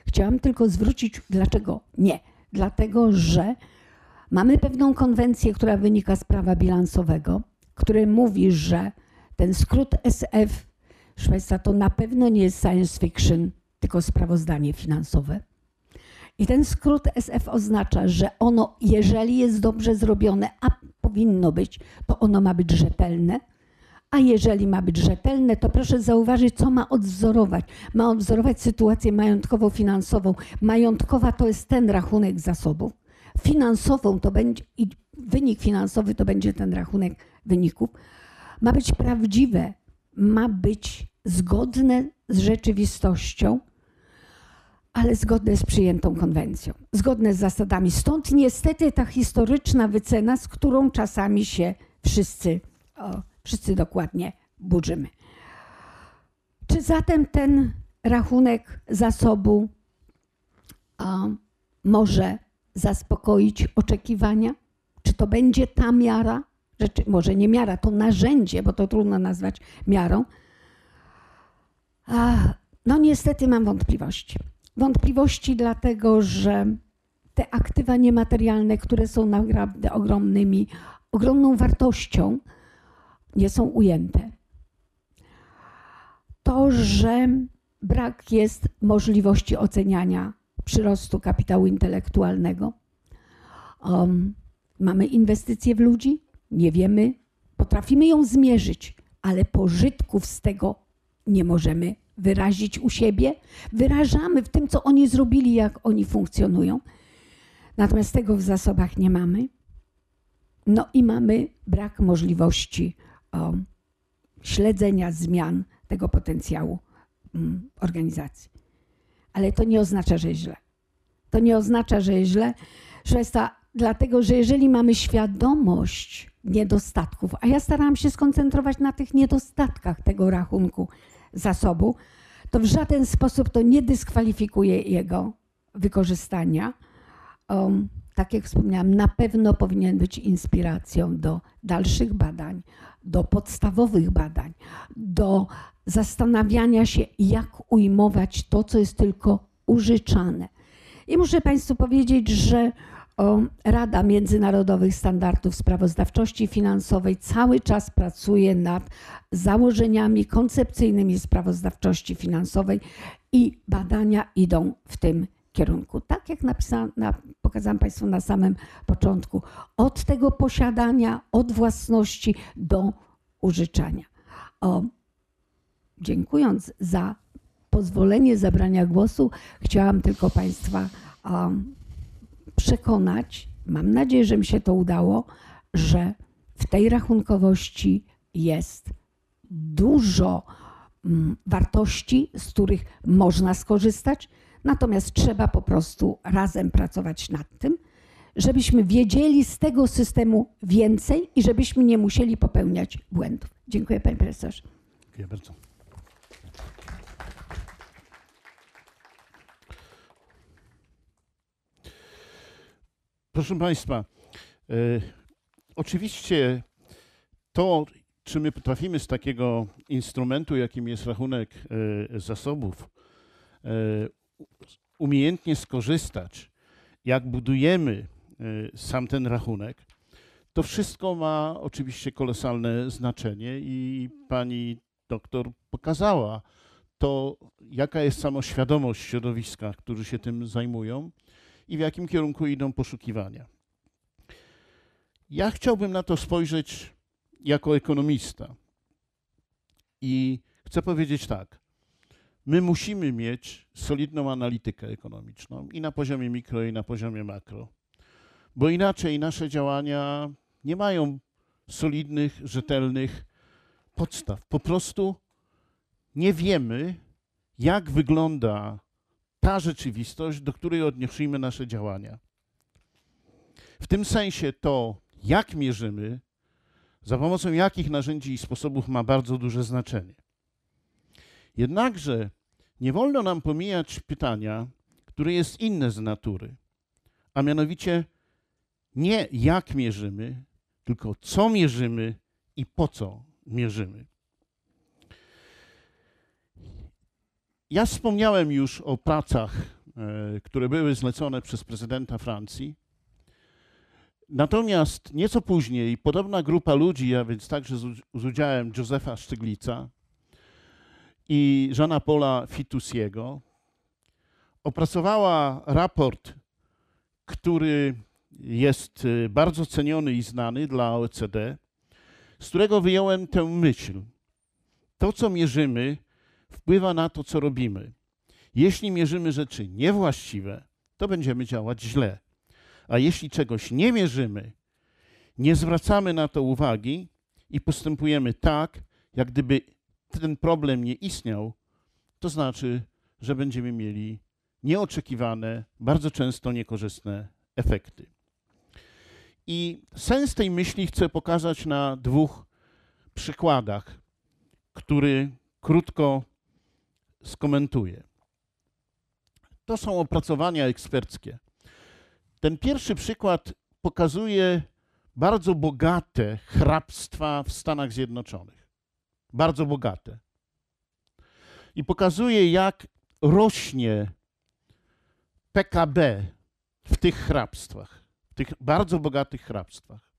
Chciałam tylko zwrócić, dlaczego nie. Dlatego, że mamy pewną konwencję, która wynika z prawa bilansowego, który mówi, że ten skrót SF, Państwa, to na pewno nie jest science fiction, tylko sprawozdanie finansowe. I ten skrót SF oznacza, że ono, jeżeli jest dobrze zrobione, a powinno być, to ono ma być rzetelne, A jeżeli ma być rzetelne, to proszę zauważyć, co ma odwzorować. Ma odwzorować sytuację majątkowo-finansową. Majątkowa to jest ten rachunek zasobów. Finansową to będzie, i wynik finansowy to będzie ten rachunek wyników. Ma być prawdziwe, ma być zgodne z rzeczywistością, ale zgodne z przyjętą konwencją, zgodne z zasadami. Stąd niestety ta historyczna wycena, z którą czasami się wszyscy, o, wszyscy dokładnie burzymy. Czy zatem ten rachunek zasobu a, może zaspokoić oczekiwania? Czy to będzie ta miara? Rzeczy, może nie miara, to narzędzie, bo to trudno nazwać miarą. No niestety mam wątpliwości. Wątpliwości dlatego, że te aktywa niematerialne, które są naprawdę ogromnymi, ogromną wartością, nie są ujęte. To, że brak jest możliwości oceniania przyrostu kapitału intelektualnego. Um, mamy inwestycje w ludzi, nie wiemy, potrafimy ją zmierzyć, ale pożytków z tego nie możemy wyrazić u siebie. Wyrażamy w tym, co oni zrobili, jak oni funkcjonują. Natomiast tego w zasobach nie mamy. No i mamy brak możliwości o, śledzenia zmian tego potencjału mm, organizacji. Ale to nie oznacza, że źle. To nie oznacza, że jest źle, jest to dlatego, że jeżeli mamy świadomość niedostatków, a ja starałam się skoncentrować na tych niedostatkach tego rachunku zasobu, to w żaden sposób to nie dyskwalifikuje jego wykorzystania. Um, tak jak wspomniałam, na pewno powinien być inspiracją do dalszych badań, do podstawowych badań, do zastanawiania się, jak ujmować to, co jest tylko użyczane. I muszę Państwu powiedzieć, że Rada Międzynarodowych Standardów Sprawozdawczości Finansowej cały czas pracuje nad założeniami koncepcyjnymi sprawozdawczości finansowej i badania idą w tym kierunku. Tak jak napisałam, na, pokazałam Państwu na samym początku, od tego posiadania, od własności do użyczania. Dziękując za pozwolenie zabrania głosu, chciałam tylko Państwa um, przekonać, mam nadzieję, że mi się to udało, że w tej rachunkowości jest dużo mm, wartości, z których można skorzystać, natomiast trzeba po prostu razem pracować nad tym, żebyśmy wiedzieli z tego systemu więcej i żebyśmy nie musieli popełniać błędów. Dziękuję Panie Profesorze. Dziękuję bardzo. Proszę Państwa, e, oczywiście to, czy my potrafimy z takiego instrumentu, jakim jest rachunek e, zasobów, e, umiejętnie skorzystać, jak budujemy sam ten rachunek, to wszystko ma oczywiście kolosalne znaczenie i pani doktor pokazała to, jaka jest samoświadomość środowiska, którzy się tym zajmują i w jakim kierunku idą poszukiwania. Ja chciałbym na to spojrzeć jako ekonomista. I chcę powiedzieć tak. My musimy mieć solidną analitykę ekonomiczną i na poziomie mikro, i na poziomie makro, bo inaczej nasze działania nie mają solidnych, rzetelnych podstaw. Po prostu nie wiemy, jak wygląda ta rzeczywistość, do której odniosimy nasze działania. W tym sensie to, jak mierzymy, za pomocą jakich narzędzi i sposobów ma bardzo duże znaczenie. Jednakże nie wolno nam pomijać pytania, które jest inne z natury, a mianowicie nie jak mierzymy, tylko co mierzymy i po co mierzymy. Ja wspomniałem już o pracach, e, które były zlecone przez prezydenta Francji. Natomiast nieco później podobna grupa ludzi, a więc także z, udziałem Józefa Sztyglica i Żana Paula Fitusiego, opracowała raport, który jest e, bardzo ceniony i znany dla OECD. z którego wyjąłem tę myśl. To, co mierzymy, wpływa na to, co robimy. Jeśli mierzymy rzeczy niewłaściwe, to będziemy działać źle. A jeśli czegoś nie mierzymy, nie zwracamy na to uwagi i postępujemy tak, jak gdyby ten problem nie istniał, to znaczy, że będziemy mieli nieoczekiwane, bardzo często niekorzystne efekty. I sens tej myśli chcę pokazać na dwóch przykładach, który krótko skomentuję. To są opracowania eksperckie. Ten pierwszy przykład pokazuje bardzo bogate hrabstwa w Stanach Zjednoczonych. Bardzo bogate. I pokazuje, jak rośnie PKB w tych hrabstwach, w tych bardzo bogatych hrabstwach.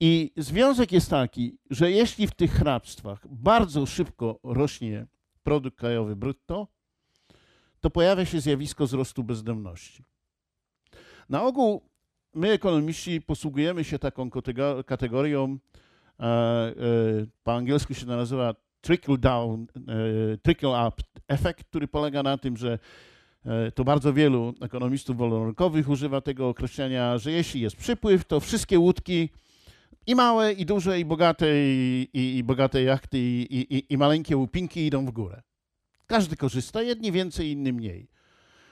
I związek jest taki, że jeśli w tych hrabstwach bardzo szybko rośnie produkt krajowy brutto, to pojawia się zjawisko wzrostu bezdomności. Na ogół my, ekonomiści, posługujemy się taką kategorią, e, e, po angielsku się nazywa trickle down, e, trickle up efekt, który polega na tym, że to bardzo wielu ekonomistów wolnorynkowych używa tego określenia, że jeśli jest przypływ, to wszystkie łódki i małe, i duże, i bogate, i, i, i bogate jachty, i, i, maleńkie łupinki idą w górę. Każdy korzysta, jedni więcej, inni mniej.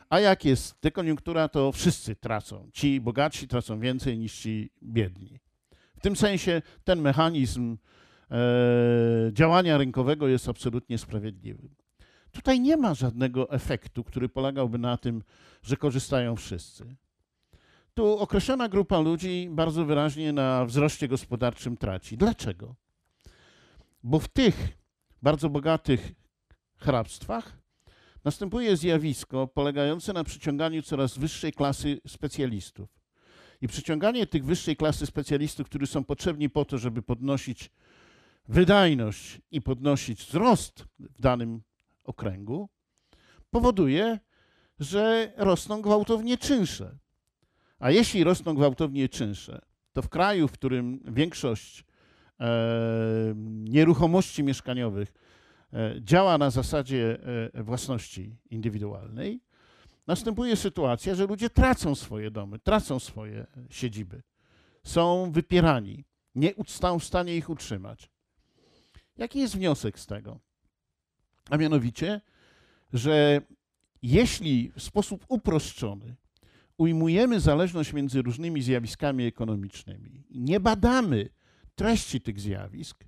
A jak jest dekoniunktura, to wszyscy tracą. Ci bogatsi tracą więcej niż ci biedni. W tym sensie ten mechanizm e, działania rynkowego jest absolutnie sprawiedliwy. Tutaj nie ma żadnego efektu, który polegałby na tym, że korzystają wszyscy. Tu określona grupa ludzi bardzo wyraźnie na wzroście gospodarczym traci. Dlaczego? Bo w tych bardzo bogatych hrabstwach następuje zjawisko polegające na przyciąganiu coraz wyższej klasy specjalistów. I przyciąganie tych wyższej klasy specjalistów, którzy są potrzebni po to, żeby podnosić wydajność i podnosić wzrost w danym okręgu, powoduje, że rosną gwałtownie czynsze. A jeśli rosną gwałtownie czynsze, to w kraju, w którym większość e, nieruchomości mieszkaniowych E, działa na zasadzie e, własności indywidualnej, następuje sytuacja, że ludzie tracą swoje domy, tracą swoje siedziby, są wypierani, nie są w stanie ich utrzymać. Jaki jest wniosek z tego? A mianowicie, że jeśli w sposób uproszczony ujmujemy zależność między różnymi zjawiskami ekonomicznymi nie badamy treści tych zjawisk,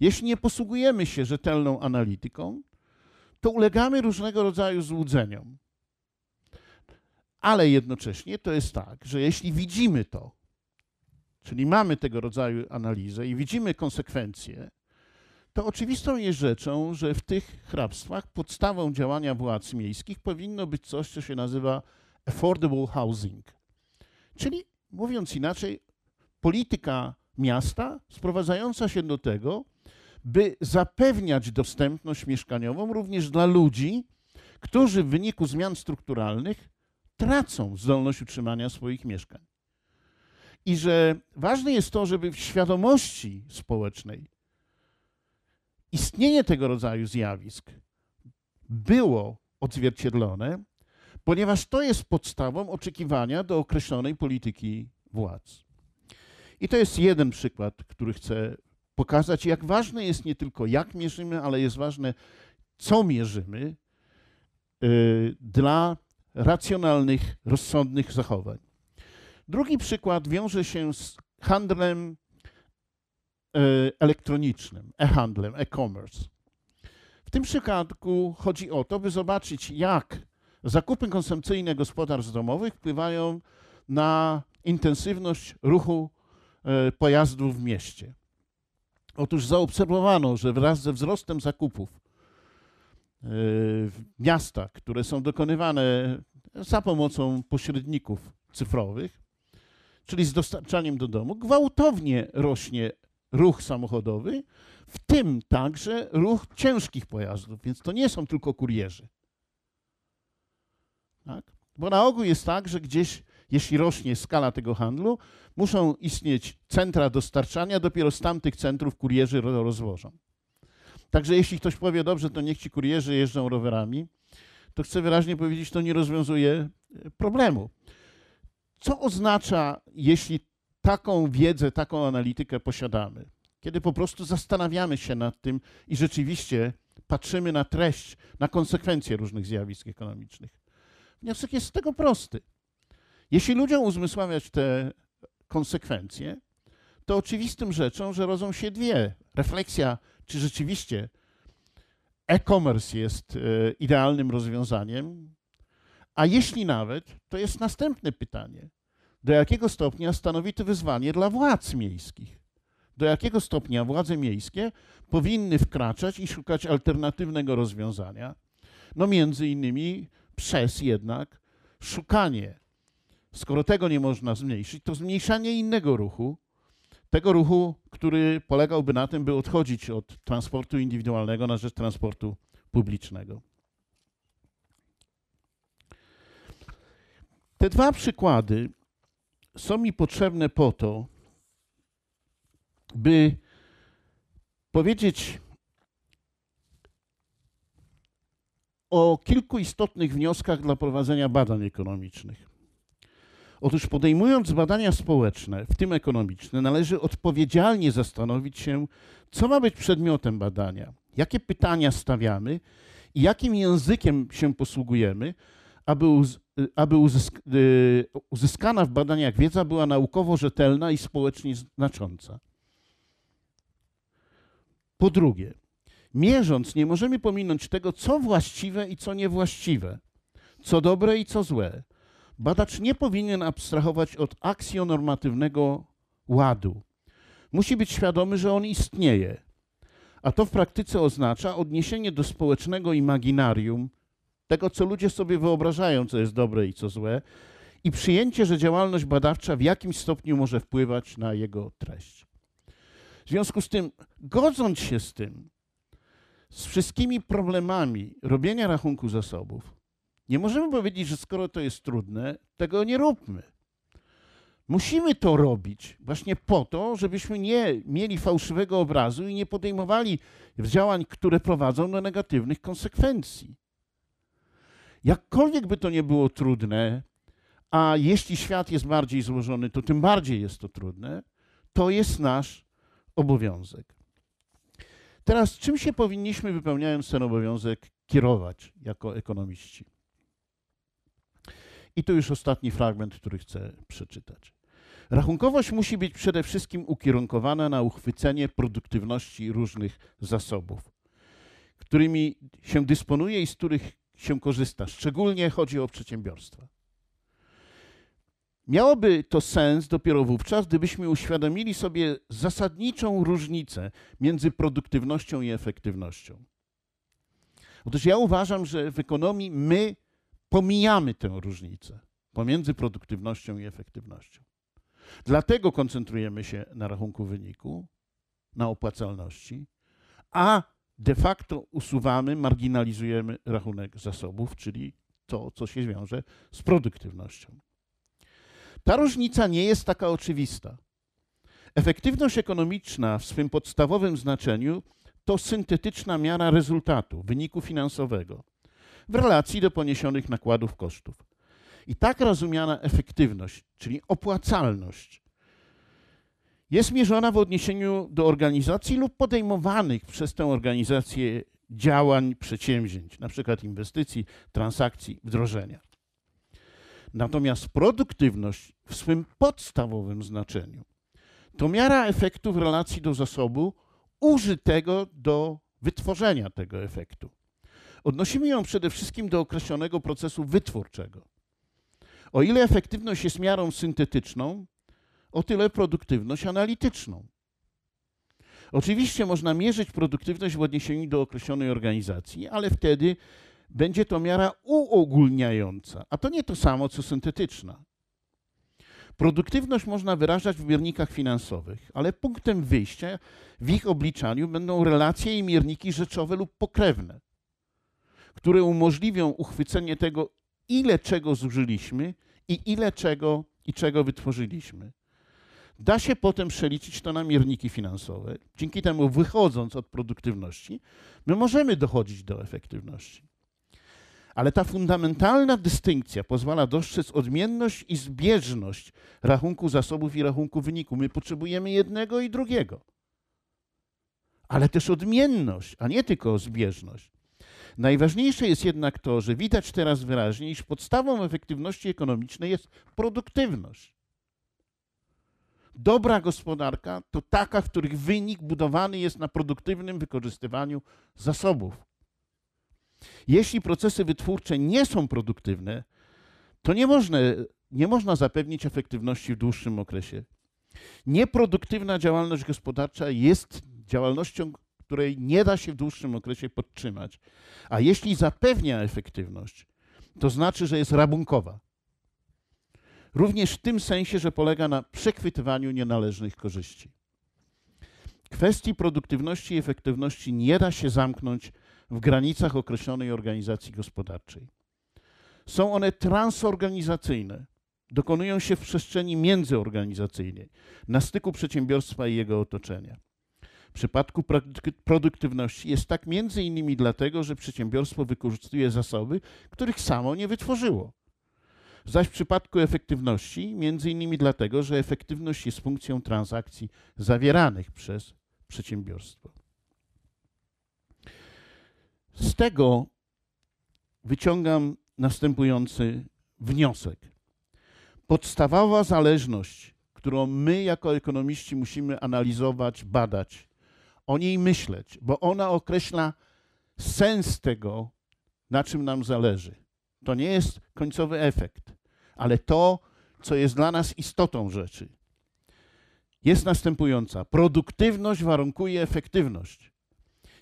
jeśli nie posługujemy się rzetelną analityką, to ulegamy różnego rodzaju złudzeniom. Ale jednocześnie to jest tak, że jeśli widzimy to, czyli mamy tego rodzaju analizę i widzimy konsekwencje, to oczywistą jest rzeczą, że w tych hrabstwach podstawą działania władz miejskich powinno być coś, co się nazywa affordable housing. Czyli mówiąc inaczej, polityka miasta sprowadzająca się do tego, by zapewniać dostępność mieszkaniową również dla ludzi, którzy w wyniku zmian strukturalnych tracą zdolność utrzymania swoich mieszkań. I że ważne jest to, żeby w świadomości społecznej istnienie tego rodzaju zjawisk było odzwierciedlone, ponieważ to jest podstawą oczekiwania do określonej polityki władz. I to jest jeden przykład, który chcę pokazać, jak ważne jest nie tylko jak mierzymy, ale jest ważne, co mierzymy y, dla racjonalnych, rozsądnych zachowań. Drugi przykład wiąże się z handlem y, elektronicznym, e-handlem, e-commerce. W tym przypadku chodzi o to, by zobaczyć, jak zakupy konsumpcyjne gospodarstw domowych wpływają na intensywność ruchu y, pojazdów w mieście. Otóż zaobserwowano, że wraz ze wzrostem zakupów e, w miastach, które są dokonywane za pomocą pośredników cyfrowych, czyli z dostarczaniem do domu, gwałtownie rośnie ruch samochodowy, w tym także ruch ciężkich pojazdów, więc to nie są tylko kurierzy. Tak? Bo na ogół jest tak, że gdzieś jeśli rośnie skala tego handlu, muszą istnieć centra dostarczania, dopiero z tamtych centrów kurierzy rozwożą. Także jeśli ktoś powie, dobrze, to niech ci kurierzy jeżdżą rowerami, to chcę wyraźnie powiedzieć, to nie rozwiązuje e, problemu. Co oznacza, jeśli taką wiedzę, taką analitykę posiadamy? Kiedy po prostu zastanawiamy się nad tym i rzeczywiście patrzymy na treść, na konsekwencje różnych zjawisk ekonomicznych. Wniosek jest z tego prosty. Jeśli ludziom uzmysławiać te konsekwencje, to oczywistym rzeczą, że rodzą się dwie. Refleksja, czy rzeczywiście e-commerce jest e, idealnym rozwiązaniem, a jeśli nawet, to jest następne pytanie. Do jakiego stopnia stanowi to wyzwanie dla władz miejskich? Do jakiego stopnia władze miejskie powinny wkraczać i szukać alternatywnego rozwiązania? No między innymi przez jednak szukanie, skoro tego nie można zmniejszyć, to zmniejszanie innego ruchu, tego ruchu, który polegałby na tym, by odchodzić od transportu indywidualnego na rzecz transportu publicznego. Te dwa przykłady są mi potrzebne po to, by powiedzieć o kilku istotnych wnioskach dla prowadzenia badań ekonomicznych. Otóż podejmując badania społeczne, w tym ekonomiczne, należy odpowiedzialnie zastanowić się, co ma być przedmiotem badania, jakie pytania stawiamy i jakim językiem się posługujemy, aby, uz, aby uzysk, y, uzyskana w badaniach wiedza była naukowo rzetelna i społecznie znacząca. Po drugie, mierząc, nie możemy pominąć tego, co właściwe i co niewłaściwe, co dobre i co złe. Badacz nie powinien abstrahować od aksjonormatywnego ładu. Musi być świadomy, że on istnieje. A to w praktyce oznacza odniesienie do społecznego imaginarium, tego, co ludzie sobie wyobrażają, co jest dobre i co złe, i przyjęcie, że działalność badawcza w jakimś stopniu może wpływać na jego treść. W związku z tym, godząc się z tym, z wszystkimi problemami robienia rachunku zasobów, nie możemy powiedzieć, że skoro to jest trudne, tego nie róbmy. Musimy to robić właśnie po to, żebyśmy nie mieli fałszywego obrazu i nie podejmowali działań, które prowadzą do negatywnych konsekwencji. Jakkolwiek by to nie było trudne, a jeśli świat jest bardziej złożony, to tym bardziej jest to trudne, to jest nasz obowiązek. Teraz, czym się powinniśmy, wypełniając ten obowiązek, kierować jako ekonomiści? I to już ostatni fragment, który chcę przeczytać. Rachunkowość musi być przede wszystkim ukierunkowana na uchwycenie produktywności różnych zasobów, którymi się dysponuje i z których się korzysta. Szczególnie chodzi o przedsiębiorstwa. Miałoby to sens dopiero wówczas, gdybyśmy uświadomili sobie zasadniczą różnicę między produktywnością i efektywnością. Otóż ja uważam, że w ekonomii my pomijamy tę różnicę pomiędzy produktywnością i efektywnością. Dlatego koncentrujemy się na rachunku wyniku, na opłacalności, a de facto usuwamy, marginalizujemy rachunek zasobów, czyli to, co się wiąże z produktywnością. Ta różnica nie jest taka oczywista. Efektywność ekonomiczna w swym podstawowym znaczeniu to syntetyczna miara rezultatu, wyniku finansowego w relacji do poniesionych nakładów kosztów. I tak rozumiana efektywność, czyli opłacalność, jest mierzona w odniesieniu do organizacji lub podejmowanych przez tę organizację działań, przedsięwzięć, przykład inwestycji, transakcji, wdrożenia. Natomiast produktywność w swym podstawowym znaczeniu to miara efektu w relacji do zasobu użytego do wytworzenia tego efektu. Odnosimy ją przede wszystkim do określonego procesu wytwórczego. O ile efektywność jest miarą syntetyczną, o tyle produktywność analityczną. Oczywiście można mierzyć produktywność w odniesieniu do określonej organizacji, ale wtedy będzie to miara uogólniająca, a to nie to samo co syntetyczna. Produktywność można wyrażać w miernikach finansowych, ale punktem wyjścia w ich obliczaniu będą relacje i mierniki rzeczowe lub pokrewne, które umożliwią uchwycenie tego, ile czego zużyliśmy i ile czego i czego wytworzyliśmy. Da się potem przeliczyć to na mierniki finansowe. Dzięki temu, wychodząc od produktywności, my możemy dochodzić do efektywności. Ale ta fundamentalna dystynkcja pozwala dostrzec odmienność i zbieżność rachunku zasobów i rachunku wyniku. My potrzebujemy jednego i drugiego. Ale też odmienność, a nie tylko zbieżność. Najważniejsze jest jednak to, że widać teraz wyraźnie, iż podstawą efektywności ekonomicznej jest produktywność. Dobra gospodarka to taka, w których wynik budowany jest na produktywnym wykorzystywaniu zasobów. Jeśli procesy wytwórcze nie są produktywne, to nie można, nie można zapewnić efektywności w dłuższym okresie. Nieproduktywna działalność gospodarcza jest działalnością, której nie da się w dłuższym okresie podtrzymać. A jeśli zapewnia efektywność, to znaczy, że jest rabunkowa. Również w tym sensie, że polega na przechwytywaniu nienależnych korzyści. Kwestii produktywności i efektywności nie da się zamknąć w granicach określonej organizacji gospodarczej. Są one transorganizacyjne, dokonują się w przestrzeni międzyorganizacyjnej, na styku przedsiębiorstwa i jego otoczenia. W przypadku produktywności jest tak między innymi dlatego, że przedsiębiorstwo wykorzystuje zasoby, których samo nie wytworzyło. Zaś w przypadku efektywności, między innymi dlatego, że efektywność jest funkcją transakcji zawieranych przez przedsiębiorstwo. Z tego wyciągam następujący wniosek. Podstawowa zależność, którą my jako ekonomiści musimy analizować, badać, o niej myśleć, bo ona określa sens tego, na czym nam zależy. To nie jest końcowy efekt, ale to, co jest dla nas istotą rzeczy. Jest następująca. Produktywność warunkuje efektywność.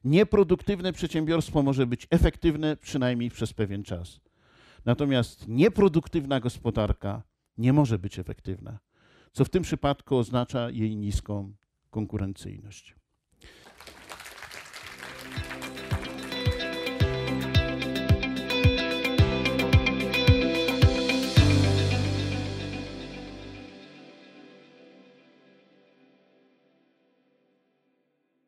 Nieproduktywne przedsiębiorstwo może być efektywne przynajmniej przez pewien czas. Natomiast nieproduktywna gospodarka nie może być efektywna, co w tym przypadku oznacza jej niską konkurencyjność.